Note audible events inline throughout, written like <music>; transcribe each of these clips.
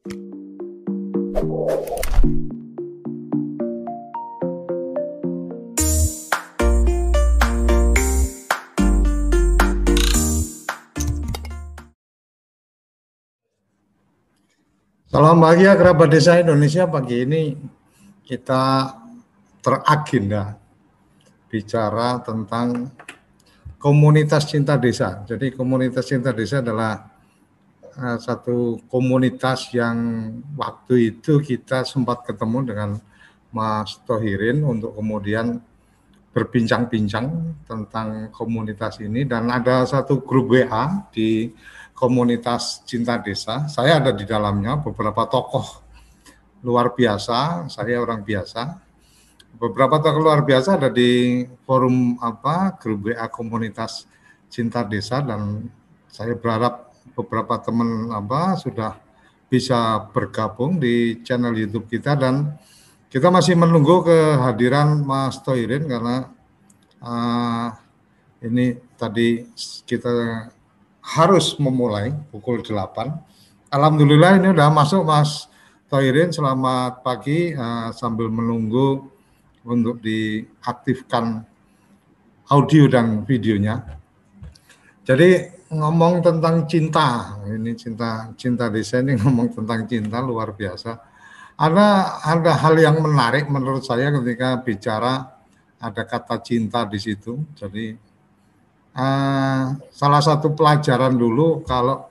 Salam bahagia kerabat desa Indonesia pagi ini kita teragenda bicara tentang komunitas cinta desa. Jadi komunitas cinta desa adalah uh, satu komunitas yang waktu itu kita sempat ketemu dengan Mas Tohirin untuk kemudian berbincang-bincang tentang komunitas ini dan ada satu grup WA di komunitas cinta desa. Saya ada di dalamnya beberapa tokoh luar biasa, saya orang biasa. Beberapa tokoh luar biasa ada di forum apa grup WA komunitas cinta desa dan saya berharap beberapa teman apa sudah bisa bergabung di channel YouTube kita dan kita masih menunggu kehadiran Mas Toirin karena uh, ini tadi kita harus memulai pukul 8. Alhamdulillah ini udah masuk Mas Toirin. Selamat pagi uh, sambil menunggu untuk diaktifkan audio dan videonya. Jadi ngomong tentang cinta, ini cinta cinta desa ini <laughs> ngomong tentang cinta luar biasa. Ada ada hal yang menarik menurut saya ketika bicara ada kata cinta di situ. Jadi uh, salah satu pelajaran dulu kalau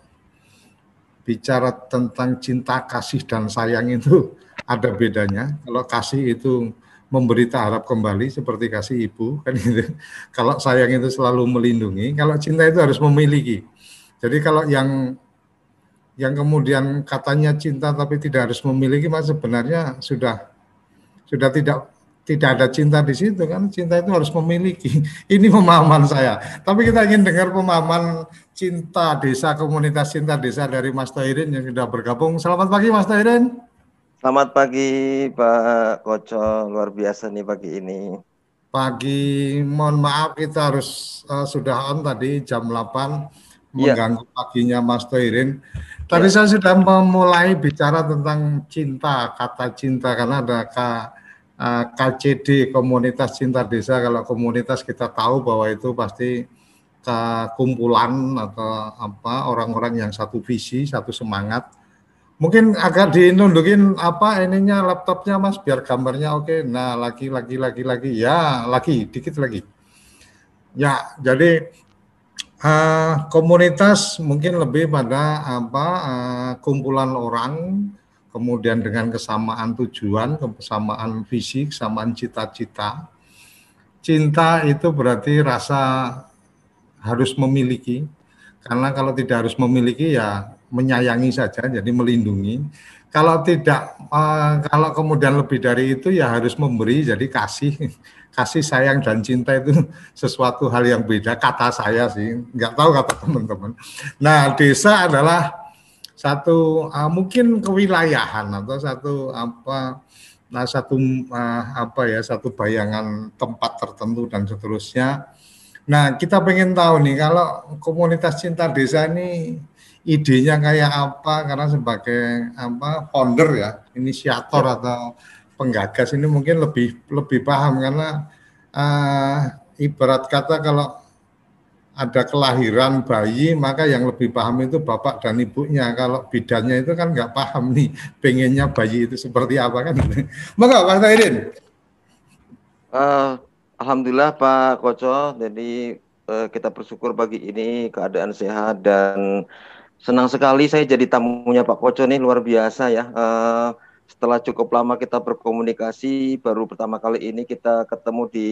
bicara tentang cinta kasih dan sayang itu <laughs> ada bedanya. Kalau kasih itu memberi harap kembali seperti kasih ibu kan gitu. Kalau sayang itu selalu melindungi, kalau cinta itu harus memiliki. Jadi kalau yang yang kemudian katanya cinta tapi tidak harus memiliki, mas sebenarnya sudah sudah tidak tidak ada cinta di situ kan? Cinta itu harus memiliki. <laughs> Ini pemahaman saya. Tapi kita ingin dengar pemahaman cinta desa komunitas cinta desa dari Mas Toirin yang sudah bergabung. Selamat pagi Mas Toirin selamat pagi Pak Koco luar biasa nih pagi ini pagi mohon maaf kita harus uh, sudah on tadi jam 8 iya. mengganggu ya. paginya Mas Toirin tadi ya. saya sudah memulai bicara tentang cinta kata cinta karena ada Kak Eh, KCD komunitas cinta desa kalau komunitas kita tahu bahwa itu pasti kumpulan atau apa orang-orang yang satu visi satu semangat mungkin agak dinundukin apa ininya laptopnya mas biar gambarnya oke. Nah lagi lagi lagi lagi. Ya lagi dikit lagi. Ya jadi uh, komunitas mungkin lebih pada apa uh, kumpulan orang kemudian dengan kesamaan tujuan, kesamaan visi, kesamaan cita-cita. Cinta itu berarti rasa harus memiliki, karena kalau tidak harus memiliki ya menyayangi saja, jadi melindungi. Kalau tidak, eh, kalau kemudian lebih dari itu ya harus memberi, jadi kasih, <laughs> kasih sayang dan cinta itu <laughs> sesuatu hal yang beda. Kata saya sih, nggak tahu kata teman-teman. Nah, desa adalah satu uh, mungkin kewilayahan atau satu apa nah satu uh, apa ya satu bayangan tempat tertentu dan seterusnya. Nah kita pengen tahu nih kalau komunitas cinta desa ini idenya kayak apa karena sebagai apa founder ya inisiator ya. atau penggagas ini mungkin lebih lebih paham karena uh, ibarat kata kalau ada kelahiran bayi, maka yang lebih paham itu bapak dan ibunya. Kalau bidannya itu kan nggak paham nih, pengennya bayi itu seperti apa kan. <laughs> Maka Pak Tairin. Uh, Alhamdulillah Pak Koco, jadi uh, kita bersyukur pagi ini keadaan sehat dan senang sekali saya jadi tamunya Pak Koco nih luar biasa ya. Uh, setelah cukup lama kita berkomunikasi, baru pertama kali ini kita ketemu di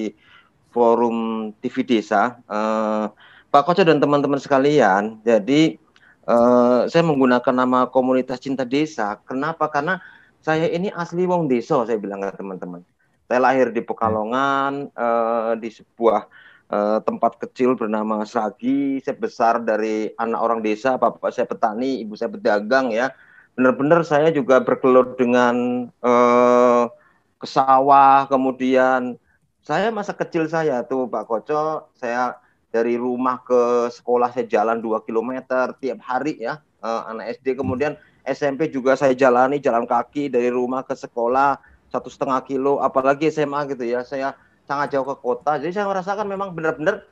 forum TV Desa. Uh, Pak Koco dan teman-teman sekalian, jadi uh, saya menggunakan nama komunitas cinta desa. Kenapa? Karena saya ini asli wong desa, saya bilang ke teman-teman. Saya lahir di Pekalongan, uh, di sebuah uh, tempat kecil bernama Sagi. Saya besar dari anak orang desa, bapak saya petani, ibu saya pedagang ya. Benar-benar saya juga bergelut dengan uh, ke sawah, kemudian saya masa kecil saya tuh Pak Koco, saya dari rumah ke sekolah saya jalan 2 km tiap hari ya uh, anak SD kemudian SMP juga saya jalani jalan kaki dari rumah ke sekolah satu setengah kilo, apalagi SMA gitu ya. Saya sangat jauh ke kota, jadi saya merasakan memang benar-benar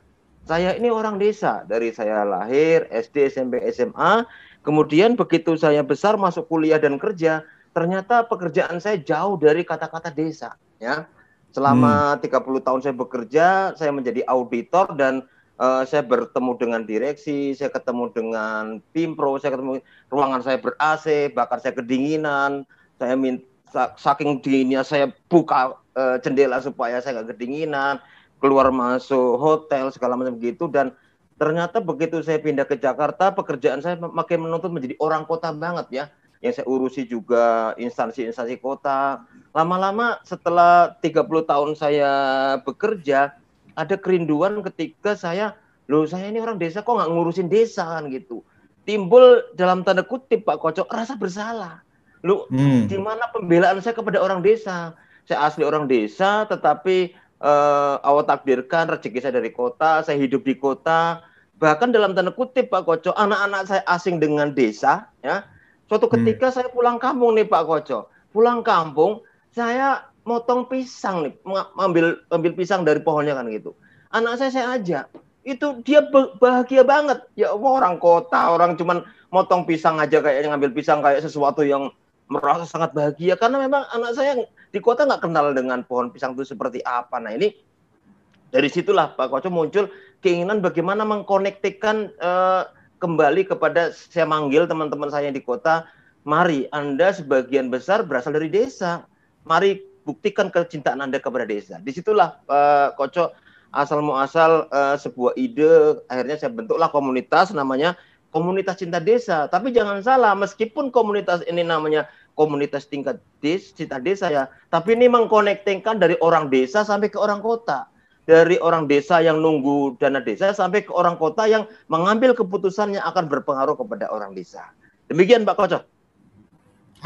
saya ini orang desa. Dari saya lahir SD SMP SMA kemudian begitu saya besar masuk kuliah dan kerja ternyata pekerjaan saya jauh dari kata-kata desa ya. Selama hmm. 30 tahun saya bekerja saya menjadi auditor dan uh, saya bertemu dengan direksi saya ketemu dengan pimpro saya ketemu ruangan saya ber AC bahkan saya kedinginan saya minta saking dinginnya saya buka uh, jendela supaya saya nggak kedinginan keluar masuk hotel segala macam gitu. Dan ternyata begitu saya pindah ke Jakarta pekerjaan saya makin menuntut menjadi orang kota banget ya. Yang saya urusi juga instansi-instansi kota. Lama-lama setelah 30 tahun saya bekerja ada kerinduan ketika saya loh saya ini orang desa kok nggak ngurusin desa? kan gitu. Timbul dalam tanda kutip Pak Kocok rasa bersalah lu hmm. di mana pembelaan saya kepada orang desa saya asli orang desa tetapi uh, Allah takdirkan rezeki saya dari kota, saya hidup di kota. Bahkan dalam tanda kutip Pak Koco, anak-anak saya asing dengan desa, ya. Suatu hmm. ketika hmm. saya pulang kampung nih Pak Koco. Pulang kampung, saya motong pisang nih, ambil ambil pisang dari pohonnya kan gitu. Anak saya saya ajak, itu dia bahagia banget. Ya Allah orang kota, orang cuman motong pisang aja kayaknya ngambil pisang kayak sesuatu yang merasa sangat bahagia karena memang anak saya di kota nggak kenal dengan pohon pisang itu seperti apa. Nah ini dari situlah Pak Koco muncul keinginan bagaimana mengkonektikan uh, kembali kepada saya manggil teman-teman saya di kota, mari Anda sebagian besar berasal dari desa, mari buktikan kecintaan Anda kepada desa. Di situlah Pak uh, Koco asal muasal uh, sebuah ide, akhirnya saya bentuklah komunitas namanya komunitas cinta desa. Tapi jangan salah, meskipun komunitas ini namanya komunitas tingkat des, cinta desa ya, tapi ini mengkonektingkan dari orang desa sampai ke orang kota. Dari orang desa yang nunggu dana desa sampai ke orang kota yang mengambil keputusan yang akan berpengaruh kepada orang desa. Demikian Pak Kocok.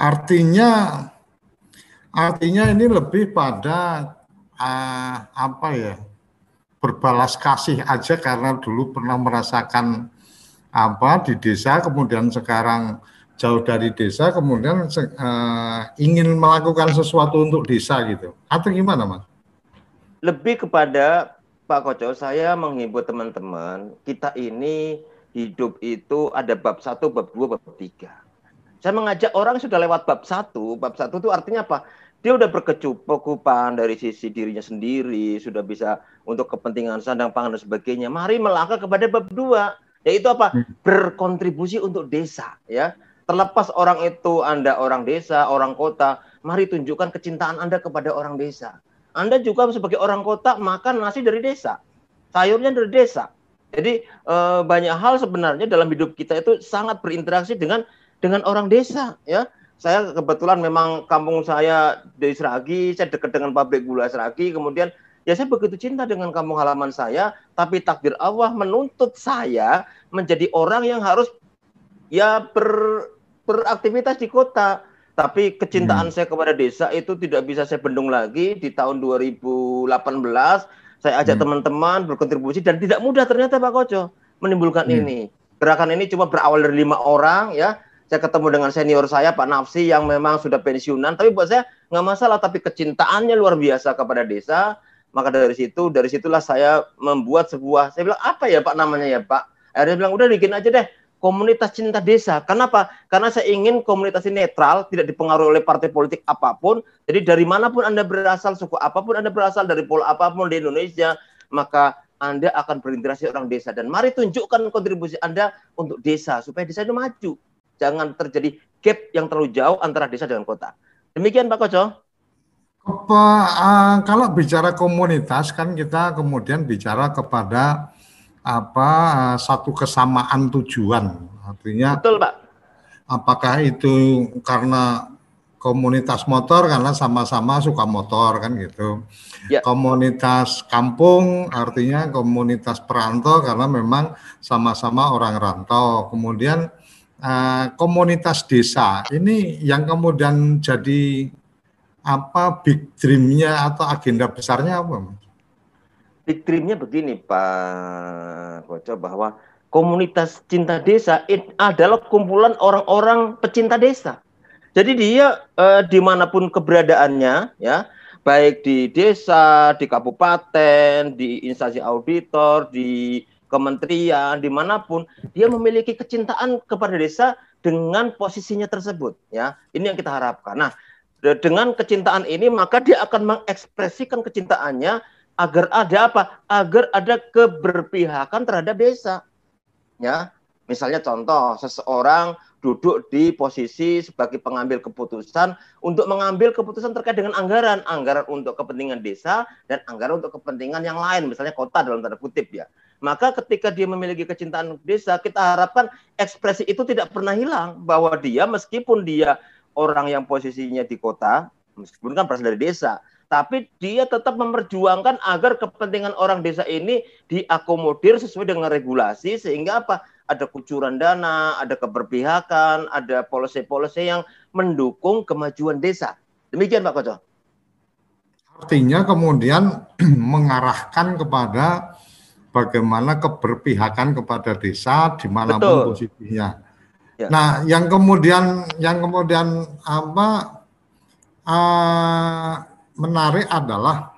Artinya artinya ini lebih pada uh, apa ya? berbalas kasih aja karena dulu pernah merasakan apa di desa kemudian sekarang jauh dari desa kemudian uh, ingin melakukan sesuatu untuk desa gitu atau gimana mas? Lebih kepada Pak Koco saya menghibur teman-teman kita ini hidup itu ada bab satu, bab dua, bab tiga. Saya mengajak orang sudah lewat bab satu, bab satu itu artinya apa? Dia udah berkecukupan dari sisi dirinya sendiri, sudah bisa untuk kepentingan sandang pangan dan sebagainya. Mari melangkah kepada bab dua yaitu apa? Hmm. Berkontribusi untuk desa, ya. Terlepas orang itu Anda orang desa, orang kota, mari tunjukkan kecintaan Anda kepada orang desa. Anda juga sebagai orang kota makan nasi dari desa, sayurnya dari desa. Jadi e, banyak hal sebenarnya dalam hidup kita itu sangat berinteraksi dengan dengan orang desa, ya. Saya kebetulan memang kampung saya di Seragi, saya dekat dengan pabrik gula Seragi, kemudian Ya saya begitu cinta dengan kampung halaman saya, tapi takdir Allah menuntut saya menjadi orang yang harus ya ber, beraktivitas di kota. Tapi kecintaan hmm. saya kepada desa itu tidak bisa saya bendung lagi di tahun 2018. Saya ajak hmm. teman-teman berkontribusi dan tidak mudah ternyata Pak Koco menimbulkan hmm. ini. Gerakan ini cuma berawal dari lima orang ya. Saya ketemu dengan senior saya Pak Nafsi yang memang sudah pensiunan, tapi buat saya nggak masalah. Tapi kecintaannya luar biasa kepada desa maka dari situ, dari situlah saya membuat sebuah, saya bilang apa ya Pak namanya ya Pak? Akhirnya bilang udah bikin aja deh komunitas cinta desa. Kenapa? Karena saya ingin komunitas ini netral, tidak dipengaruhi oleh partai politik apa pun. Jadi dari mana pun Anda berasal, suku apa pun Anda berasal, dari pola apa pun di Indonesia, maka Anda akan berinteraksi orang desa. Dan mari tunjukkan kontribusi Anda untuk desa, supaya desa itu maju. Jangan terjadi gap yang terlalu jauh antara desa dengan kota. Demikian Pak Koco. Apa, uh, kalau bicara komunitas kan kita kemudian bicara kepada apa uh, satu kesamaan tujuan. Artinya Betul, Pak. Apakah itu karena komunitas motor karena sama-sama suka motor kan gitu. Ya. Komunitas kampung artinya komunitas perantau karena memang sama-sama orang rantau. Kemudian uh, komunitas desa ini yang kemudian jadi apa big dream-nya atau agenda besarnya apa? Big dream-nya begini Pak Koco bahwa komunitas cinta desa adalah kumpulan orang-orang pecinta desa. Jadi dia eh, di mana pun keberadaannya, ya, baik di desa, di kabupaten, di instansi auditor, di kementerian, di mana pun, dia memiliki kecintaan kepada desa dengan posisinya tersebut. Ya, ini yang kita harapkan. Nah, dengan kecintaan ini maka dia akan mengekspresikan kecintaannya agar ada apa? Agar ada keberpihakan terhadap desa. Ya, misalnya contoh seseorang duduk di posisi sebagai pengambil keputusan untuk mengambil keputusan terkait dengan anggaran, anggaran untuk kepentingan desa dan anggaran untuk kepentingan yang lain, misalnya kota dalam tanda kutip ya. Maka ketika dia memiliki kecintaan desa, kita harapkan ekspresi itu tidak pernah hilang bahwa dia meskipun dia orang yang posisinya di kota, meskipun kan berasal dari desa, tapi dia tetap memperjuangkan agar kepentingan orang desa ini diakomodir sesuai dengan regulasi sehingga apa? Ada kucuran dana, ada keberpihakan, ada polisi-polisi yang mendukung kemajuan desa. Demikian Pak Koco. Artinya kemudian <clears throat> mengarahkan kepada bagaimana keberpihakan kepada desa di mana pun Betul. posisinya. Ya. Nah, yang kemudian yang kemudian apa uh, menarik adalah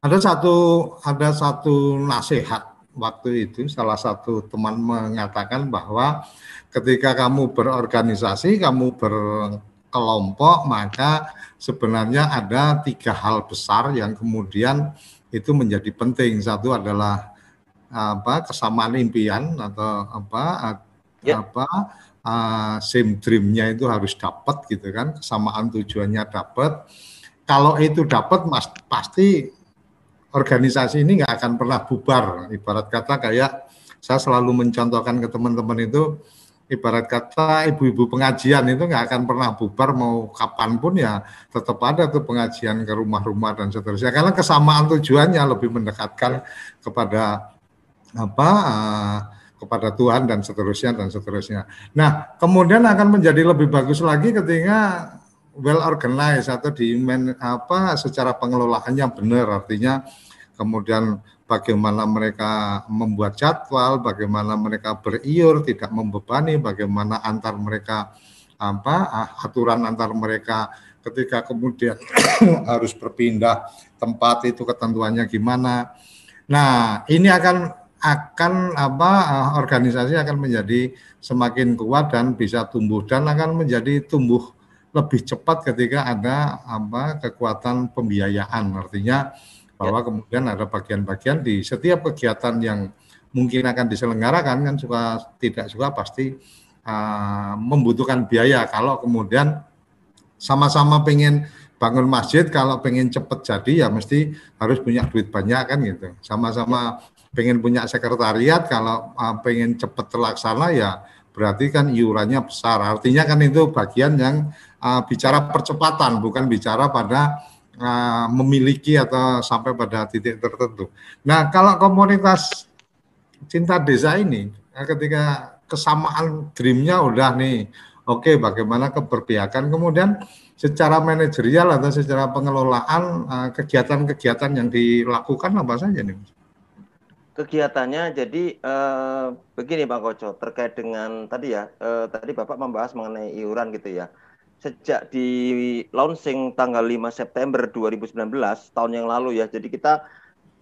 ada satu ada satu nasihat waktu itu salah satu teman mengatakan bahwa ketika kamu berorganisasi, kamu berkelompok, maka sebenarnya ada tiga hal besar yang kemudian itu menjadi penting. Satu adalah apa kesamaan impian atau apa ya. apa uh, same dreamnya itu harus dapat gitu kan kesamaan tujuannya dapat kalau itu dapat mas pasti organisasi ini nggak akan pernah bubar. Ibarat kata kayak saya selalu mencontohkan ke teman-teman itu ibarat kata ibu-ibu pengajian itu nggak akan pernah bubar mau kapan pun ya tetap ada tuh pengajian ke rumah-rumah dan seterusnya. Karena kesamaan tujuannya lebih mendekatkan kepada apa uh, kepada Tuhan dan seterusnya dan seterusnya. Nah, kemudian akan menjadi lebih bagus lagi ketika well organized atau di man, apa secara pengelolaannya benar artinya kemudian bagaimana mereka membuat jadwal, bagaimana mereka beriur tidak membebani, bagaimana antar mereka apa aturan antar mereka ketika kemudian <coughs> harus berpindah tempat itu ketentuannya gimana. Nah, ini akan akan apa eh, organisasi akan menjadi semakin kuat dan bisa tumbuh dan akan menjadi tumbuh lebih cepat ketika ada apa kekuatan pembiayaan. Artinya bahwa ya. kemudian ada bagian-bagian di setiap kegiatan yang mungkin akan diselenggarakan kan suka tidak suka pasti uh, membutuhkan biaya. Kalau kemudian sama-sama pengen bangun masjid kalau pengen cepat jadi ya mesti harus punya duit banyak kan gitu. Sama-sama pengen punya sekretariat kalau uh, pengen cepat terlaksana ya berarti kan iurannya besar. Artinya kan itu bagian yang uh, bicara percepatan bukan bicara pada uh, memiliki atau sampai pada titik tertentu. Nah, kalau komunitas cinta desa ini ketika kesamaan dreamnya udah nih oke okay, bagaimana keberpihakan kemudian secara manajerial atau secara pengelolaan kegiatan-kegiatan yang dilakukan apa saja nih kegiatannya jadi eh, begini Pak Koco terkait dengan tadi ya eh, tadi Bapak membahas mengenai iuran gitu ya sejak di launching tanggal 5 September 2019 tahun yang lalu ya jadi kita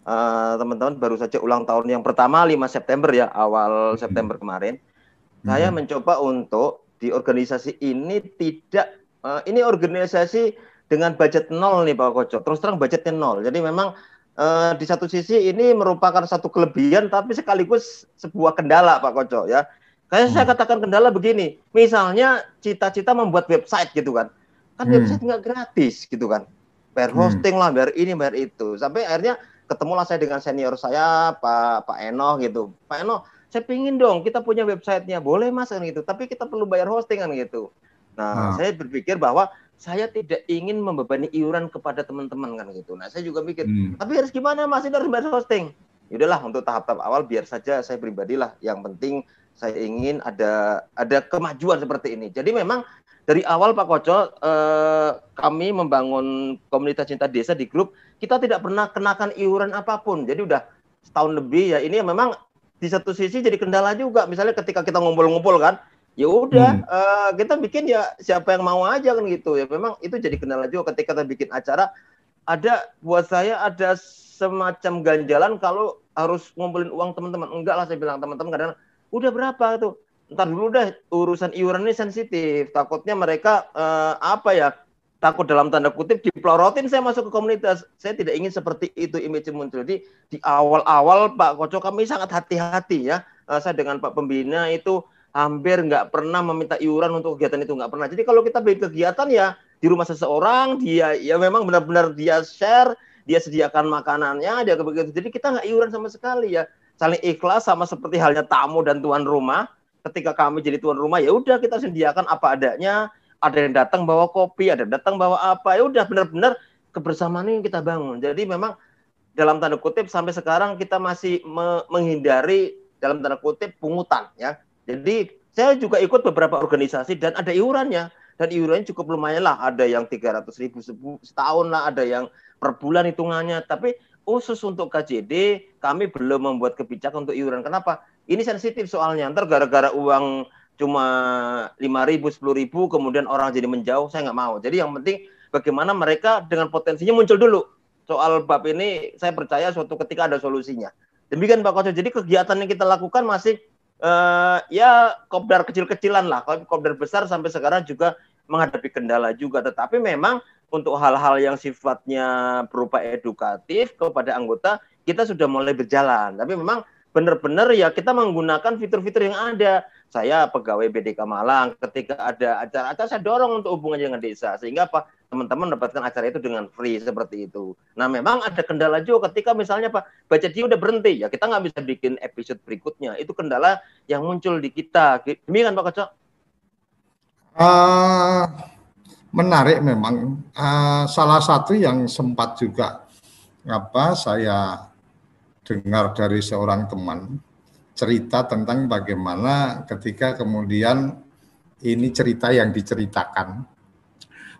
eh, teman-teman uh, baru saja ulang tahun yang pertama 5 September ya awal hmm. September kemarin hmm. saya mencoba untuk di organisasi ini tidak uh, ini organisasi dengan budget nol nih Pak Koco terus terang budgetnya nol jadi memang uh, di satu sisi ini merupakan satu kelebihan tapi sekaligus sebuah kendala Pak Koco ya. Kayak hmm. saya katakan kendala begini, misalnya cita-cita membuat website gitu kan, kan hmm. website nggak gratis gitu kan, bayar hmm. hosting lah, bayar ini, bayar itu, sampai akhirnya ketemulah saya dengan senior saya Pak Pak Eno gitu, Pak Eno, saya pingin dong kita punya websitenya, boleh mas kan gitu, tapi kita perlu bayar hosting kan gitu. Nah, hmm. saya berpikir bahwa saya tidak ingin membebani iuran kepada teman-teman kan gitu. Nah, saya juga mikir, hmm. tapi harus gimana Mas ini harus bayar hosting. Yaudahlah untuk tahap-tahap awal biar saja saya pribadilah yang penting saya ingin ada ada kemajuan seperti ini. Jadi memang dari awal Pak Koco eh, kami membangun komunitas cinta desa di grup kita tidak pernah kenakan iuran apa pun. Jadi udah setahun lebih ya ini memang di satu sisi jadi kendala juga. Misalnya ketika kita ngumpul-ngumpul kan, ya udah hmm. uh, kita bikin ya siapa yang mau aja kan gitu ya. Memang itu jadi kendala juga ketika kita bikin acara. Ada buat saya ada semacam ganjalan kalau harus ngumpulin uang teman-teman. Enggak lah saya bilang teman-teman kadang udah berapa tuh? Ntar dulu deh urusan iuran ini sensitif. Takutnya mereka uh, apa ya? takut dalam tanda kutip dipelorotin saya masuk ke komunitas. Saya tidak ingin seperti itu image muncul. Jadi di awal-awal Pak Koco kami sangat hati-hati ya. Uh, saya dengan Pak Pembina itu hampir nggak pernah meminta iuran untuk kegiatan itu nggak pernah. Jadi kalau kita bikin kegiatan ya di rumah seseorang dia ya memang benar-benar dia share, dia sediakan makanannya, dia begitu. Jadi kita nggak iuran sama sekali ya. Saling ikhlas sama seperti halnya tamu dan tuan rumah. Ketika kami jadi tuan rumah ya udah kita sediakan apa adanya ada yang datang bawa kopi, ada yang datang bawa apa, ya udah benar-benar kebersamaan ini kita bangun. Jadi memang dalam tanda kutip sampai sekarang kita masih me menghindari dalam tanda kutip pungutan ya. Jadi saya juga ikut beberapa organisasi dan ada iurannya dan iurannya cukup lumayan lah. Ada yang 300 ribu setahun lah, ada yang per bulan hitungannya. Tapi khusus untuk KJD kami belum membuat kebijakan untuk iuran. Kenapa? Ini sensitif soalnya. Ntar gara-gara uang cuma lima ribu sepuluh ribu kemudian orang jadi menjauh saya nggak mau jadi yang penting bagaimana mereka dengan potensinya muncul dulu soal bab ini saya percaya suatu ketika ada solusinya demikian Pak Koco jadi kegiatan yang kita lakukan masih uh, ya kopdar kecil-kecilan lah. Kalau kopdar besar sampai sekarang juga menghadapi kendala juga. Tetapi memang untuk hal-hal yang sifatnya berupa edukatif kepada anggota kita sudah mulai berjalan. Tapi memang benar-benar ya kita menggunakan fitur-fitur yang ada saya pegawai BDK Malang ketika ada acara-acara saya dorong untuk hubungan dengan desa sehingga apa teman-teman mendapatkan acara itu dengan free seperti itu. Nah memang ada kendala juga ketika misalnya Pak baca dia udah berhenti ya kita nggak bisa bikin episode berikutnya itu kendala yang muncul di kita. Demikian Pak Kocok. Uh, menarik memang uh, salah satu yang sempat juga apa saya dengar dari seorang teman cerita tentang bagaimana ketika kemudian ini cerita yang diceritakan.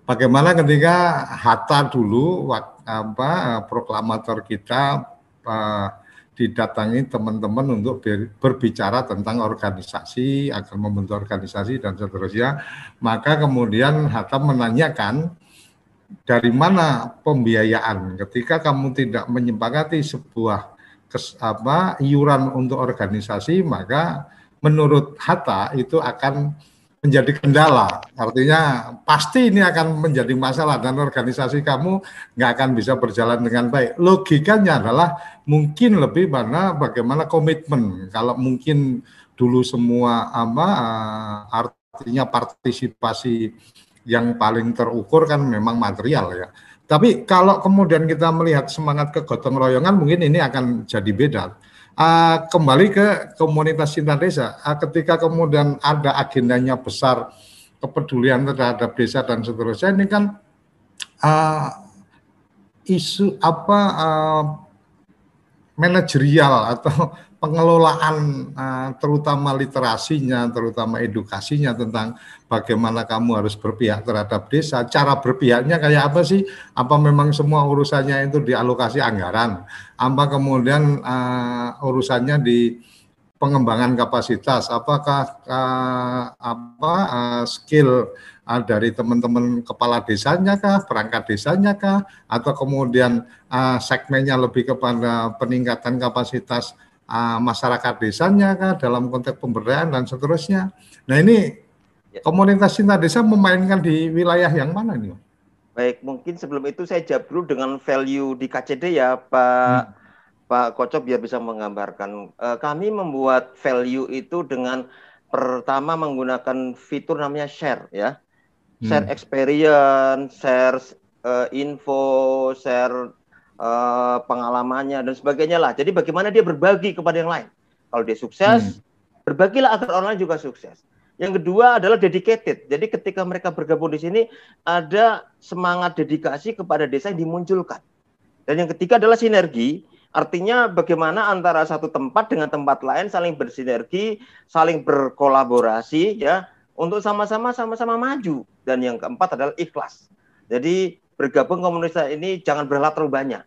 Bagaimana ketika Hatta dulu apa proklamator kita uh, didatangi teman-teman untuk berbicara tentang organisasi, agar membentuk organisasi dan seterusnya, maka kemudian Hatta menanyakan dari mana pembiayaan ketika kamu tidak menyepakati sebuah kes, apa iuran untuk organisasi maka menurut Hatta itu akan menjadi kendala. Artinya pasti ini akan menjadi masalah dan organisasi kamu nggak akan bisa berjalan dengan baik. Logikanya adalah mungkin lebih mana bagaimana komitmen. Kalau mungkin dulu semua apa artinya partisipasi yang paling terukur kan memang material ya. Tapi kalau kemudian kita melihat semangat kegotong royongan mungkin ini akan jadi beda. Uh, kembali ke komunitas cinta desa, uh, ketika kemudian ada agendanya besar kepedulian terhadap desa dan seterusnya ini kan uh, isu apa uh, manajerial atau <laughs> pengelolaan uh, terutama literasinya, terutama edukasinya tentang bagaimana kamu harus berpihak terhadap desa. Cara berpihaknya kayak apa sih? Apa memang semua urusannya itu dialokasi anggaran? Apa kemudian uh, urusannya di pengembangan kapasitas? Apakah uh, apa uh, skill uh, dari teman-teman kepala desanya kah, perangkat desanya kah, atau kemudian uh, segmennya lebih kepada peningkatan kapasitas uh, masyarakat desanya kah dalam konteks pemberdayaan dan seterusnya. Nah ini ya. komunitas cinta desa memainkan di wilayah yang mana nih? Baik, mungkin sebelum itu saya jawab dulu dengan value di KCD ya Pak hmm. Pak Kocok biar bisa menggambarkan. Uh, kami membuat value itu dengan pertama menggunakan fitur namanya share ya. Share hmm. experience, share uh, info, share uh, pengalamannya dan sebagainya lah. Jadi bagaimana dia berbagi kepada yang lain. Kalau dia sukses, hmm. berbagilah agar orang lain juga sukses. Yang kedua adalah dedicated. Jadi ketika mereka bergabung di sini ada semangat dedikasi kepada desa yang dimunculkan. Dan yang ketiga adalah sinergi. Artinya bagaimana antara satu tempat dengan tempat lain saling bersinergi, saling berkolaborasi ya untuk sama-sama sama-sama maju. Dan yang keempat adalah ikhlas. Jadi bergabung komunitas ini jangan berharap terlalu banyak.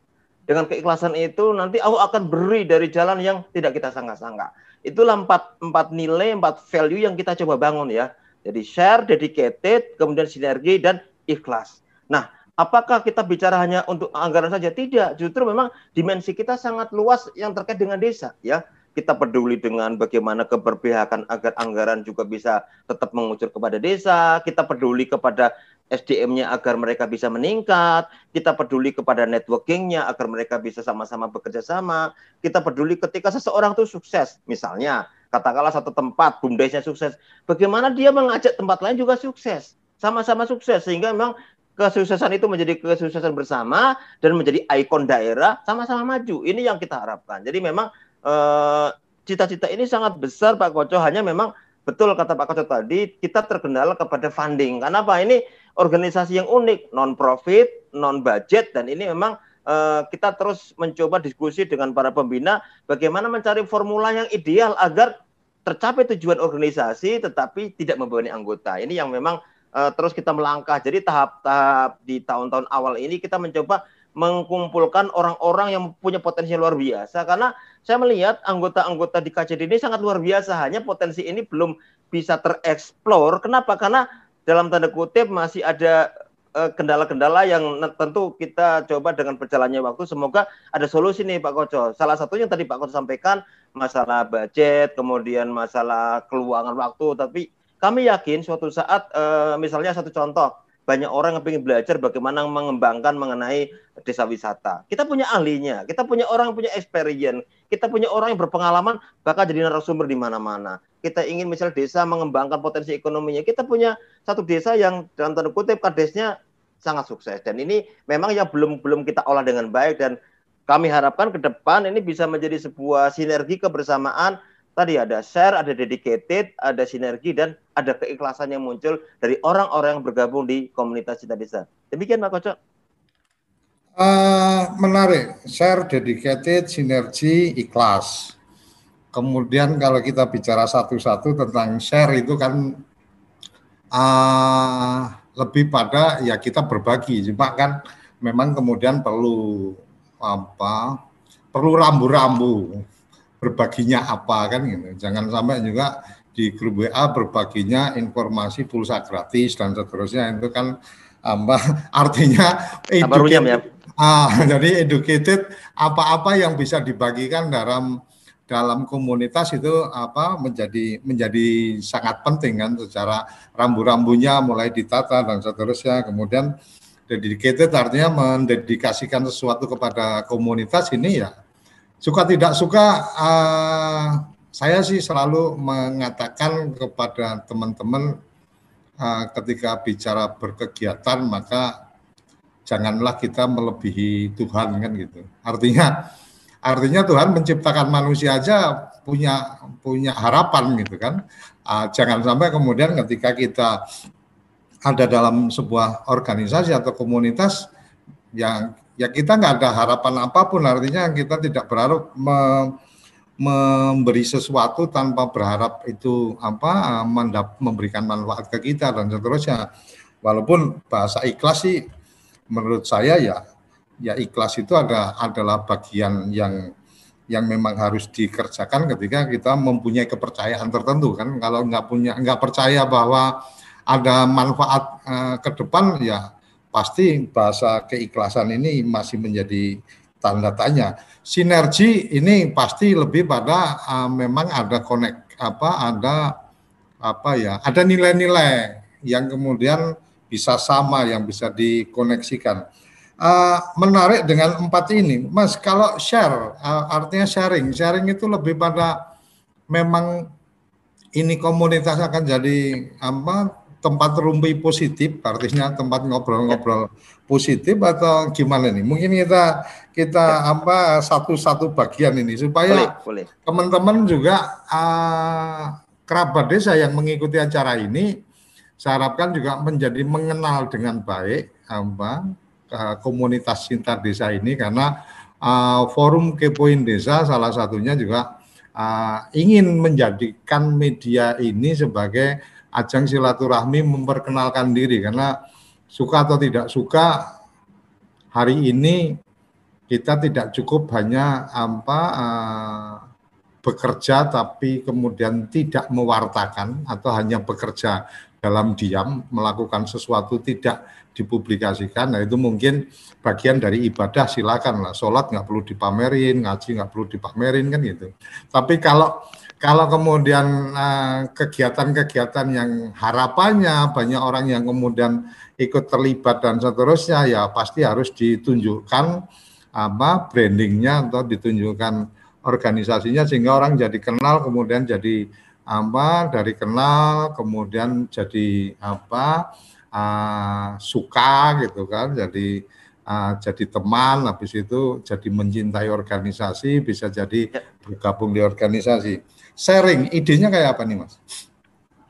dengan keikhlasan itu nanti Allah akan beri dari jalan yang tidak kita sangka-sangka. Itulah empat, empat nilai, empat value yang kita coba bangun ya. Jadi share, dedicated, kemudian sinergi, dan ikhlas. Nah, apakah kita bicara hanya untuk anggaran saja? Tidak, justru memang dimensi kita sangat luas yang terkait dengan desa ya kita peduli dengan bagaimana keberpihakan agar anggaran juga bisa tetap mengucur kepada desa, kita peduli kepada SDM-nya agar mereka bisa meningkat, kita peduli kepada networking-nya agar mereka bisa sama-sama bekerja sama, kita peduli ketika seseorang itu sukses, misalnya katakanlah satu tempat bumdesnya sukses, bagaimana dia mengajak tempat lain juga sukses, sama-sama sukses sehingga memang kesuksesan itu menjadi kesuksesan bersama dan menjadi ikon daerah sama-sama maju. Ini yang kita harapkan. Jadi memang Eh, cita-cita ini sangat besar Pak Koco. Hanya memang betul kata Pak Koco tadi kita terkendala kepada funding. Karena apa? Ini organisasi yang unik non profit non budget dan ini memang uh, kita terus mencoba diskusi dengan para pembina bagaimana mencari formula yang ideal agar tercapai tujuan organisasi tetapi tidak membebani anggota. Ini yang memang uh, terus kita melangkah. Jadi tahap-tahap di tahun-tahun awal ini kita mencoba mengumpulkan orang-orang yang punya potensi luar biasa. Karena saya melihat anggota-anggota di KCD ini sangat luar biasa. Hanya potensi ini belum bisa tereksplor. Kenapa? Karena dalam tanda kutip masih ada eh, kendala-kendala yang tentu kita coba dengan berjalannya waktu. Semoga ada solusi nih Pak Koco. Salah satunya tadi Pak Koco sampaikan masalah budget kemudian masalah keluangan waktu. Tapi kami yakin suatu saat eh, misalnya satu contoh banyak orang yang ingin belajar bagaimana mengembangkan mengenai desa wisata. Kita punya ahlinya, kita punya orang yang punya experience, kita punya orang yang berpengalaman bakal jadi narasumber di mana-mana. Kita ingin misalnya desa mengembangkan potensi ekonominya, kita punya satu desa yang dalam tanda kutip kadesnya sangat sukses dan ini memang yang belum belum kita olah dengan baik dan kami harapkan ke depan ini bisa menjadi sebuah sinergi kebersamaan tadi ada share, ada dedicated, ada sinergi dan ada keikhlasan yang muncul dari orang-orang yang bergabung di komunitas Cita Desa. Demikian Pak Kocok. Uh, menarik, share, dedicated, sinergi, ikhlas. Kemudian kalau kita bicara satu-satu tentang share itu kan uh, lebih pada ya kita berbagi. Cuma kan memang kemudian perlu apa? Perlu rambu-rambu berbaginya apa kan gitu. Jangan sampai juga di grup WA berbaginya informasi pulsa gratis dan seterusnya itu kan apa <laughs> artinya educated, ya. ah, <laughs> jadi educated apa-apa yang bisa dibagikan dalam dalam komunitas itu apa menjadi menjadi sangat penting kan secara rambu-rambunya mulai ditata dan seterusnya kemudian dedicated artinya mendedikasikan sesuatu kepada komunitas ini ya Suka tidak suka, uh, saya sih selalu mengatakan kepada teman-teman uh, ketika bicara berkegiatan maka janganlah kita melebihi Tuhan kan gitu. Artinya artinya Tuhan menciptakan manusia aja punya punya harapan gitu kan. Uh, jangan sampai kemudian ketika kita ada dalam sebuah organisasi atau komunitas yang ya kita nggak ada harapan apa pun. Artinya kita tidak berharap me, memberi sesuatu tanpa berharap itu apa mendap, memberikan manfaat ke kita dan seterusnya. Walaupun bahasa ikhlas sih menurut saya ya ya ikhlas itu ada adalah bagian yang yang memang harus dikerjakan ketika kita mempunyai kepercayaan tertentu kan. Kalau nggak punya nggak percaya bahwa ada manfaat eh, ke depan ya pasti bahasa keikhlasan ini masih menjadi tanda tanya. Sinergi ini pasti lebih pada uh, memang ada connect apa ada apa ya ada nilai-nilai yang kemudian bisa sama yang bisa dikoneksikan. Uh, menarik dengan empat ini, Mas. Kalau share uh, artinya sharing, sharing itu lebih pada memang ini komunitas akan jadi apa tempat rumpi positif, artinya tempat ngobrol-ngobrol positif atau gimana nih? Mungkin kita kita ya. apa satu-satu bagian ini supaya teman-teman juga uh, kerabat desa yang mengikuti acara ini, saya harapkan juga menjadi mengenal dengan baik apa uh, komunitas cinta desa ini karena uh, forum kepoin desa salah satunya juga uh, ingin menjadikan media ini sebagai ajang silaturahmi memperkenalkan diri karena suka atau tidak suka hari ini kita tidak cukup hanya apa uh, bekerja tapi kemudian tidak mewartakan atau hanya bekerja dalam diam melakukan sesuatu tidak dipublikasikan. Nah itu mungkin bagian dari ibadah silakan lah. Sholat nggak perlu dipamerin, ngaji nggak perlu dipamerin kan gitu. Tapi kalau kalau kemudian eh, kegiatan-kegiatan uh, yang harapannya banyak orang yang kemudian ikut terlibat dan seterusnya ya pasti harus ditunjukkan apa brandingnya atau ditunjukkan organisasinya sehingga orang jadi kenal kemudian jadi apa dari kenal kemudian jadi apa uh, suka gitu kan jadi uh, jadi teman habis itu jadi mencintai organisasi bisa jadi ya. bergabung di organisasi sharing idenya kayak apa nih mas?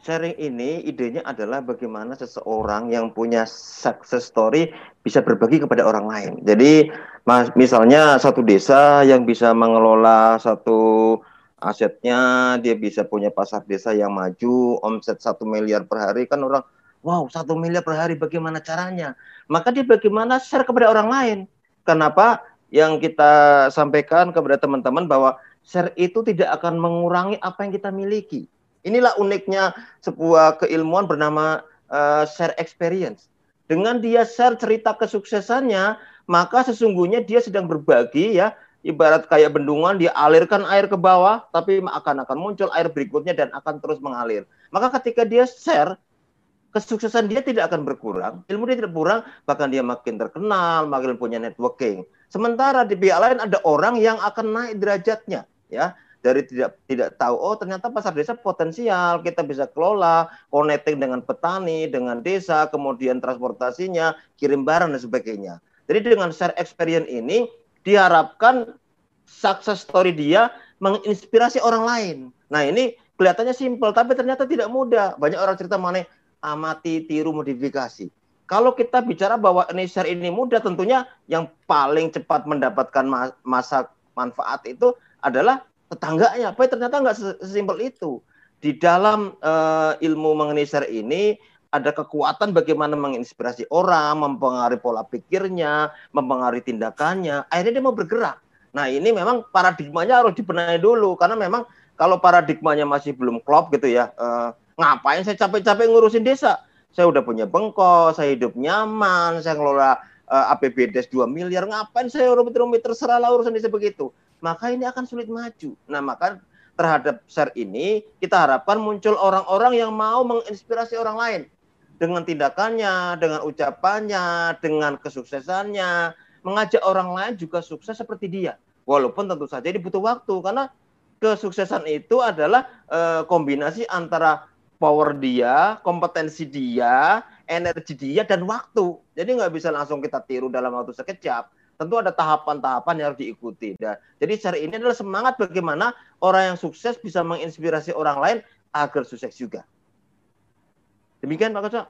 Sharing ini idenya adalah bagaimana seseorang yang punya success story bisa berbagi kepada orang lain. Jadi mas misalnya satu desa yang bisa mengelola satu asetnya dia bisa punya pasar desa yang maju omset satu miliar per hari kan orang wow satu miliar per hari bagaimana caranya? Maka dia bagaimana share kepada orang lain. Kenapa? Yang kita sampaikan kepada teman-teman bahwa share itu tidak akan mengurangi apa yang kita miliki. Inilah uniknya sebuah keilmuan bernama uh, share experience. Dengan dia share cerita kesuksesannya maka sesungguhnya dia sedang berbagi ya. Ibarat kayak bendungan dia alirkan air ke bawah tapi akan akan muncul air berikutnya dan akan terus mengalir. Maka ketika dia share kesuksesan dia tidak akan berkurang, ilmu dia tidak berkurang, bahkan dia makin terkenal, makin punya networking. Sementara di pihak lain ada orang yang akan naik derajatnya, ya. Dari tidak tidak tahu oh ternyata pasar desa potensial kita bisa kelola connecting dengan petani dengan desa kemudian transportasinya kirim barang dan sebagainya. Jadi dengan share experience ini diharapkan success story dia menginspirasi orang lain. Nah ini kelihatannya simpel tapi ternyata tidak mudah. Banyak orang cerita mengenai amati, tiru, modifikasi. Kalau kita bicara bahwa share ini mudah, tentunya yang paling cepat mendapatkan masa manfaat itu adalah tetangganya. Tapi ternyata nggak sesimpel itu. Di dalam uh, ilmu mengenai share ini ada kekuatan bagaimana menginspirasi orang, mempengaruhi pola pikirnya, mempengaruhi tindakannya. Akhirnya dia mau bergerak. Nah ini memang paradigmanya harus dibenahi dulu karena memang kalau paradigmanya masih belum klop gitu ya, uh, Ngapain saya capek-capek ngurusin desa? Saya udah punya bengkok, saya hidup nyaman, saya ngelola uh, eh, APBDes 2 miliar. Ngapain saya rumit-rumit terserah lah urusan desa begitu. Maka ini akan sulit maju. Nah, maka terhadap share ini kita harapkan muncul orang-orang yang mau menginspirasi orang lain dengan tindakannya, dengan ucapannya, dengan kesuksesannya, mengajak orang lain juga sukses seperti dia. Walaupun tentu saja ini butuh waktu karena kesuksesan itu adalah e, kombinasi antara power dia, kompetensi dia, energi dia, dan waktu. Jadi nggak bisa langsung kita tiru dalam waktu sekejap. Tentu ada tahapan-tahapan yang harus diikuti. Dan, jadi cara ini adalah semangat bagaimana orang yang sukses bisa menginspirasi orang lain agar sukses juga. Demikian Pak Kocok.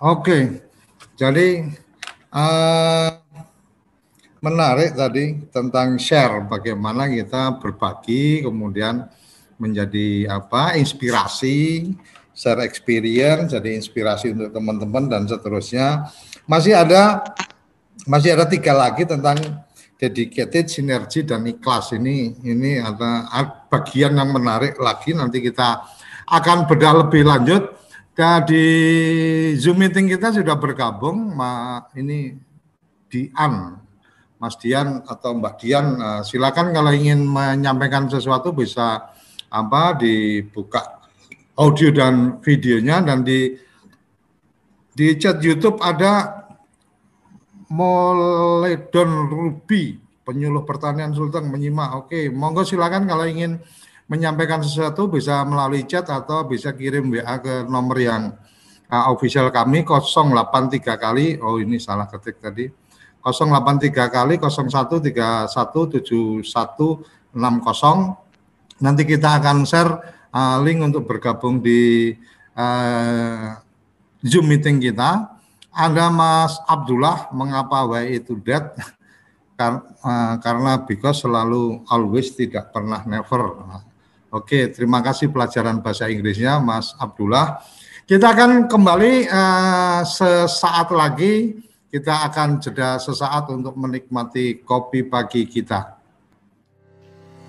Oke, jadi uh, menarik tadi tentang share bagaimana kita berbagi kemudian menjadi apa inspirasi share experience jadi inspirasi untuk teman-teman dan seterusnya. Masih ada masih ada tiga lagi tentang dedicated sinergi dan ikhlas. Ini ini ada bagian yang menarik lagi nanti kita akan bedah lebih lanjut. Dan di zoom meeting kita sudah bergabung ma ini Dian. Mas Dian atau Mbak Dian silakan kalau ingin menyampaikan sesuatu bisa apa dibuka audio dan videonya dan di di chat YouTube ada Moledon Ruby penyuluh pertanian Sultan menyimak. Oke, monggo silakan kalau ingin menyampaikan sesuatu bisa melalui chat atau bisa kirim WA ke nomor yang uh, official kami 083 kali. Oh ini salah ketik tadi. 083 kali 01317160 Nanti kita akan share uh, link untuk bergabung di uh, Zoom meeting kita. Ada Mas Abdullah, mengapa why itu that? <laughs> Kar uh, karena because selalu always tidak pernah never. Oke, terima kasih pelajaran bahasa Inggrisnya Mas Abdullah. Kita akan kembali uh, sesaat lagi kita akan jeda sesaat untuk menikmati kopi pagi kita.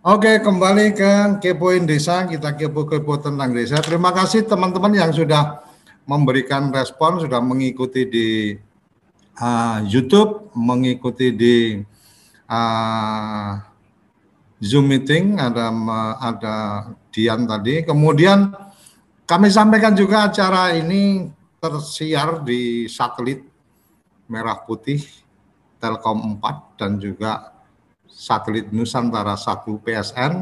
Oke, kembali ke Kepoin Desa, kita kepo-kepo tentang desa. Terima kasih teman-teman yang sudah memberikan respon, sudah mengikuti di uh, YouTube, mengikuti di uh, Zoom meeting, ada ada Dian tadi. Kemudian kami sampaikan juga acara ini tersiar di satelit Merah Putih Telkom 4 dan juga satelit Nusantara 1 PSN.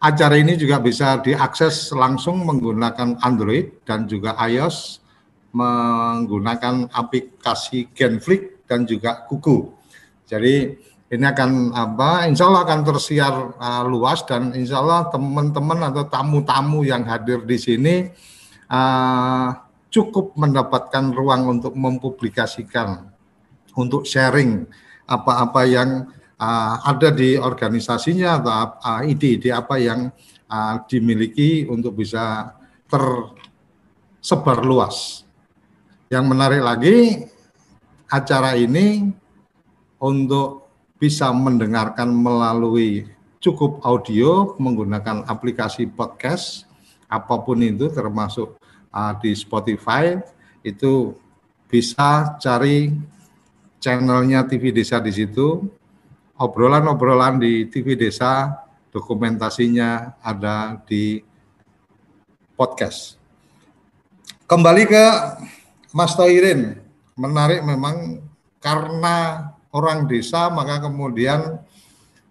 Acara ini juga bisa diakses langsung menggunakan Android dan juga iOS menggunakan aplikasi Genflix dan juga Kuku. Jadi ini akan apa insya Allah akan tersiar uh, luas dan insya Allah teman-teman atau tamu-tamu yang hadir di sini uh, cukup mendapatkan ruang untuk mempublikasikan untuk sharing apa-apa yang uh, ada di organisasinya atau uh, ide-ide apa yang uh, dimiliki untuk bisa tersebar luas. Yang menarik lagi acara ini untuk bisa mendengarkan melalui cukup audio menggunakan aplikasi podcast apa pun itu termasuk uh, di Spotify itu bisa cari channelnya TV Desa di situ obrolan-obrolan di TV Desa dokumentasinya ada di podcast. Kembali ke Mas Toirin. Menarik memang karena orang desa maka kemudian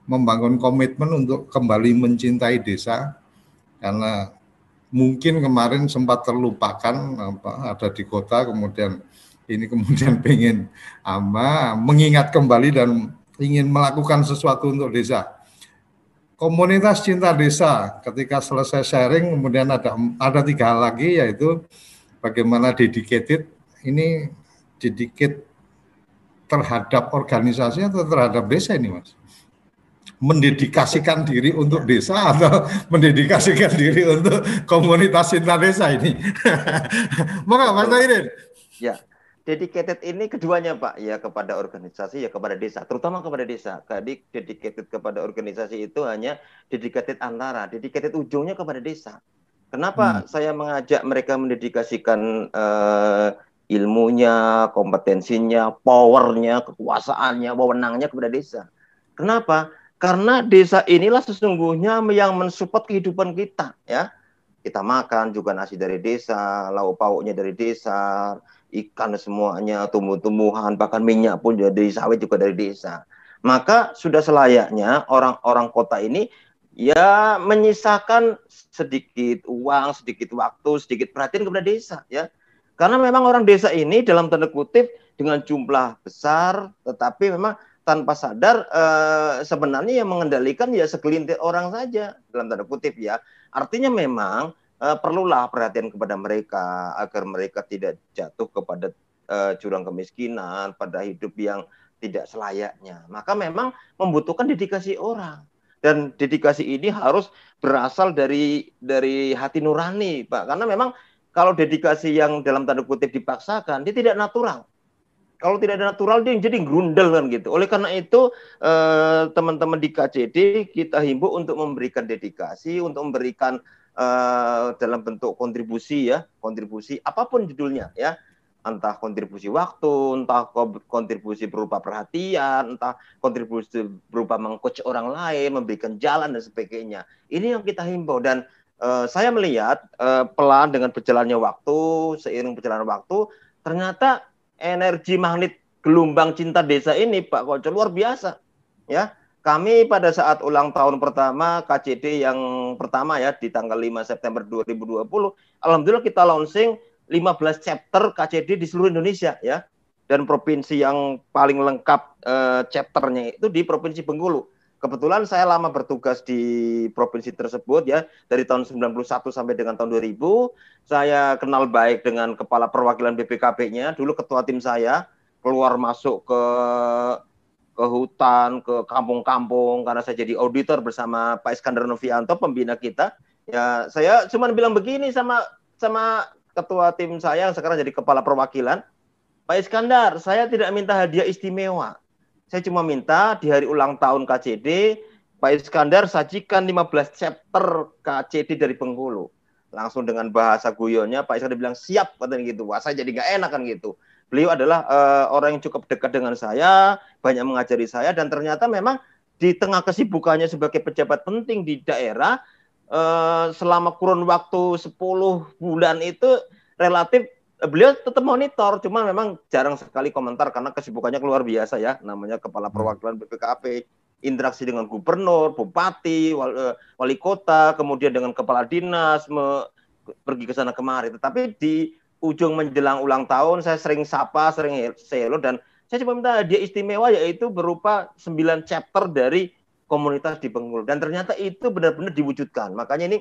membangun komitmen untuk kembali mencintai desa. Karena mungkin kemarin sempat terlupakan apa ada di kota kemudian ini kemudian <laughs> pengen ama mengingat kembali dan ingin melakukan sesuatu untuk desa. Komunitas cinta desa ketika selesai sharing kemudian ada ada tiga hal lagi yaitu bagaimana dedicated ini dedicated terhadap organisasi atau terhadap desa ini, Mas? Mendedikasikan diri untuk desa atau <laughs> mendedikasikan diri untuk komunitas cinta desa ini? <laughs> Maka Mas Tairin. Ya, dedicated ini keduanya Pak, ya kepada organisasi ya kepada desa, terutama kepada desa. Jadi dedicated kepada organisasi itu hanya dedicated antara, dedicated ujungnya kepada desa. Kenapa hmm. saya mengajak mereka mendedikasikan uh, ilmunya, kompetensinya, powernya, kekuasaannya, wewenangnya kepada desa. Kenapa? Karena desa inilah sesungguhnya yang mensupport kehidupan kita, ya. Kita makan juga nasi dari desa, lauk pauknya dari desa, ikan semuanya, tumbuh-tumbuhan, bahkan minyak pun dari sawit juga dari desa. Maka sudah selayaknya orang-orang kota ini ya menyisakan sedikit uang, sedikit waktu, sedikit perhatian kepada desa, ya karena memang orang desa ini dalam tanda kutip dengan jumlah besar, tetapi memang tanpa sadar eh, sebenarnya yang mengendalikan ya segelintir orang saja dalam tanda kutip ya. Artinya memang eh, perlulah perhatian kepada mereka agar mereka tidak jatuh kepada eh, jurang kemiskinan, pada hidup yang tidak selayaknya. Maka memang membutuhkan dedikasi orang dan dedikasi ini harus berasal dari dari hati nurani, Pak. Karena memang kalau dedikasi yang dalam tanda kutip dipaksakan, dia tidak natural. Kalau tidak natural, dia jadi grundel kan gitu. Oleh karena itu, eh, teman-teman di KCD kita himbau untuk memberikan dedikasi, untuk memberikan eh, dalam bentuk kontribusi ya, kontribusi apa pun judulnya ya, entah kontribusi waktu, entah kontribusi berupa perhatian, entah kontribusi berupa mengcoach orang lain, memberikan jalan dan sebagainya. Ini yang kita himbau dan uh, saya melihat uh, pelan dengan berjalannya waktu, seiring berjalan waktu, ternyata energi magnet gelombang cinta desa ini Pak Koco luar biasa. Ya, kami pada saat ulang tahun pertama KCD yang pertama ya di tanggal 5 September 2020, alhamdulillah kita launching 15 chapter KCD di seluruh Indonesia ya. Dan provinsi yang paling lengkap uh, chapternya itu di Provinsi Bengkulu. Kebetulan saya lama bertugas di provinsi tersebut ya dari tahun 91 sampai dengan tahun 2000. Saya kenal baik dengan kepala perwakilan BPKP-nya, dulu ketua tim saya keluar masuk ke ke hutan, ke kampung-kampung karena saya jadi auditor bersama Pak Iskandar Novianto pembina kita. Ya, saya cuma bilang begini sama sama ketua tim saya yang sekarang jadi kepala perwakilan. Pak Iskandar, saya tidak minta hadiah istimewa. Saya cuma minta di hari ulang tahun KCD, Pak Iskandar sajikan 15 chapter KCD dari Bengkulu. Langsung dengan bahasa guyonnya Pak Iskandar bilang siap katanya gitu. Wah, saya jadi nggak enak kan gitu beliau adalah uh, orang yang cukup dekat dengan saya, banyak mengajari saya dan ternyata memang di tengah kesibukannya sebagai pejabat penting di daerah uh, selama kurun waktu 10 bulan itu relatif uh, beliau tetap monitor, cuma memang jarang sekali komentar karena kesibukannya luar biasa ya, namanya kepala hmm. perwakilan BPKP, interaksi dengan gubernur, bupati, wali, wali kota, kemudian dengan kepala dinas, me, pergi ke sana kemari. Tetapi di ujung menjelang ulang tahun saya sering sapa, sering selo dan saya cuma minta hadiah istimewa yaitu berupa 9 chapter dari komunitas di Bengkulu. Dan ternyata itu benar-benar diwujudkan. Makanya ini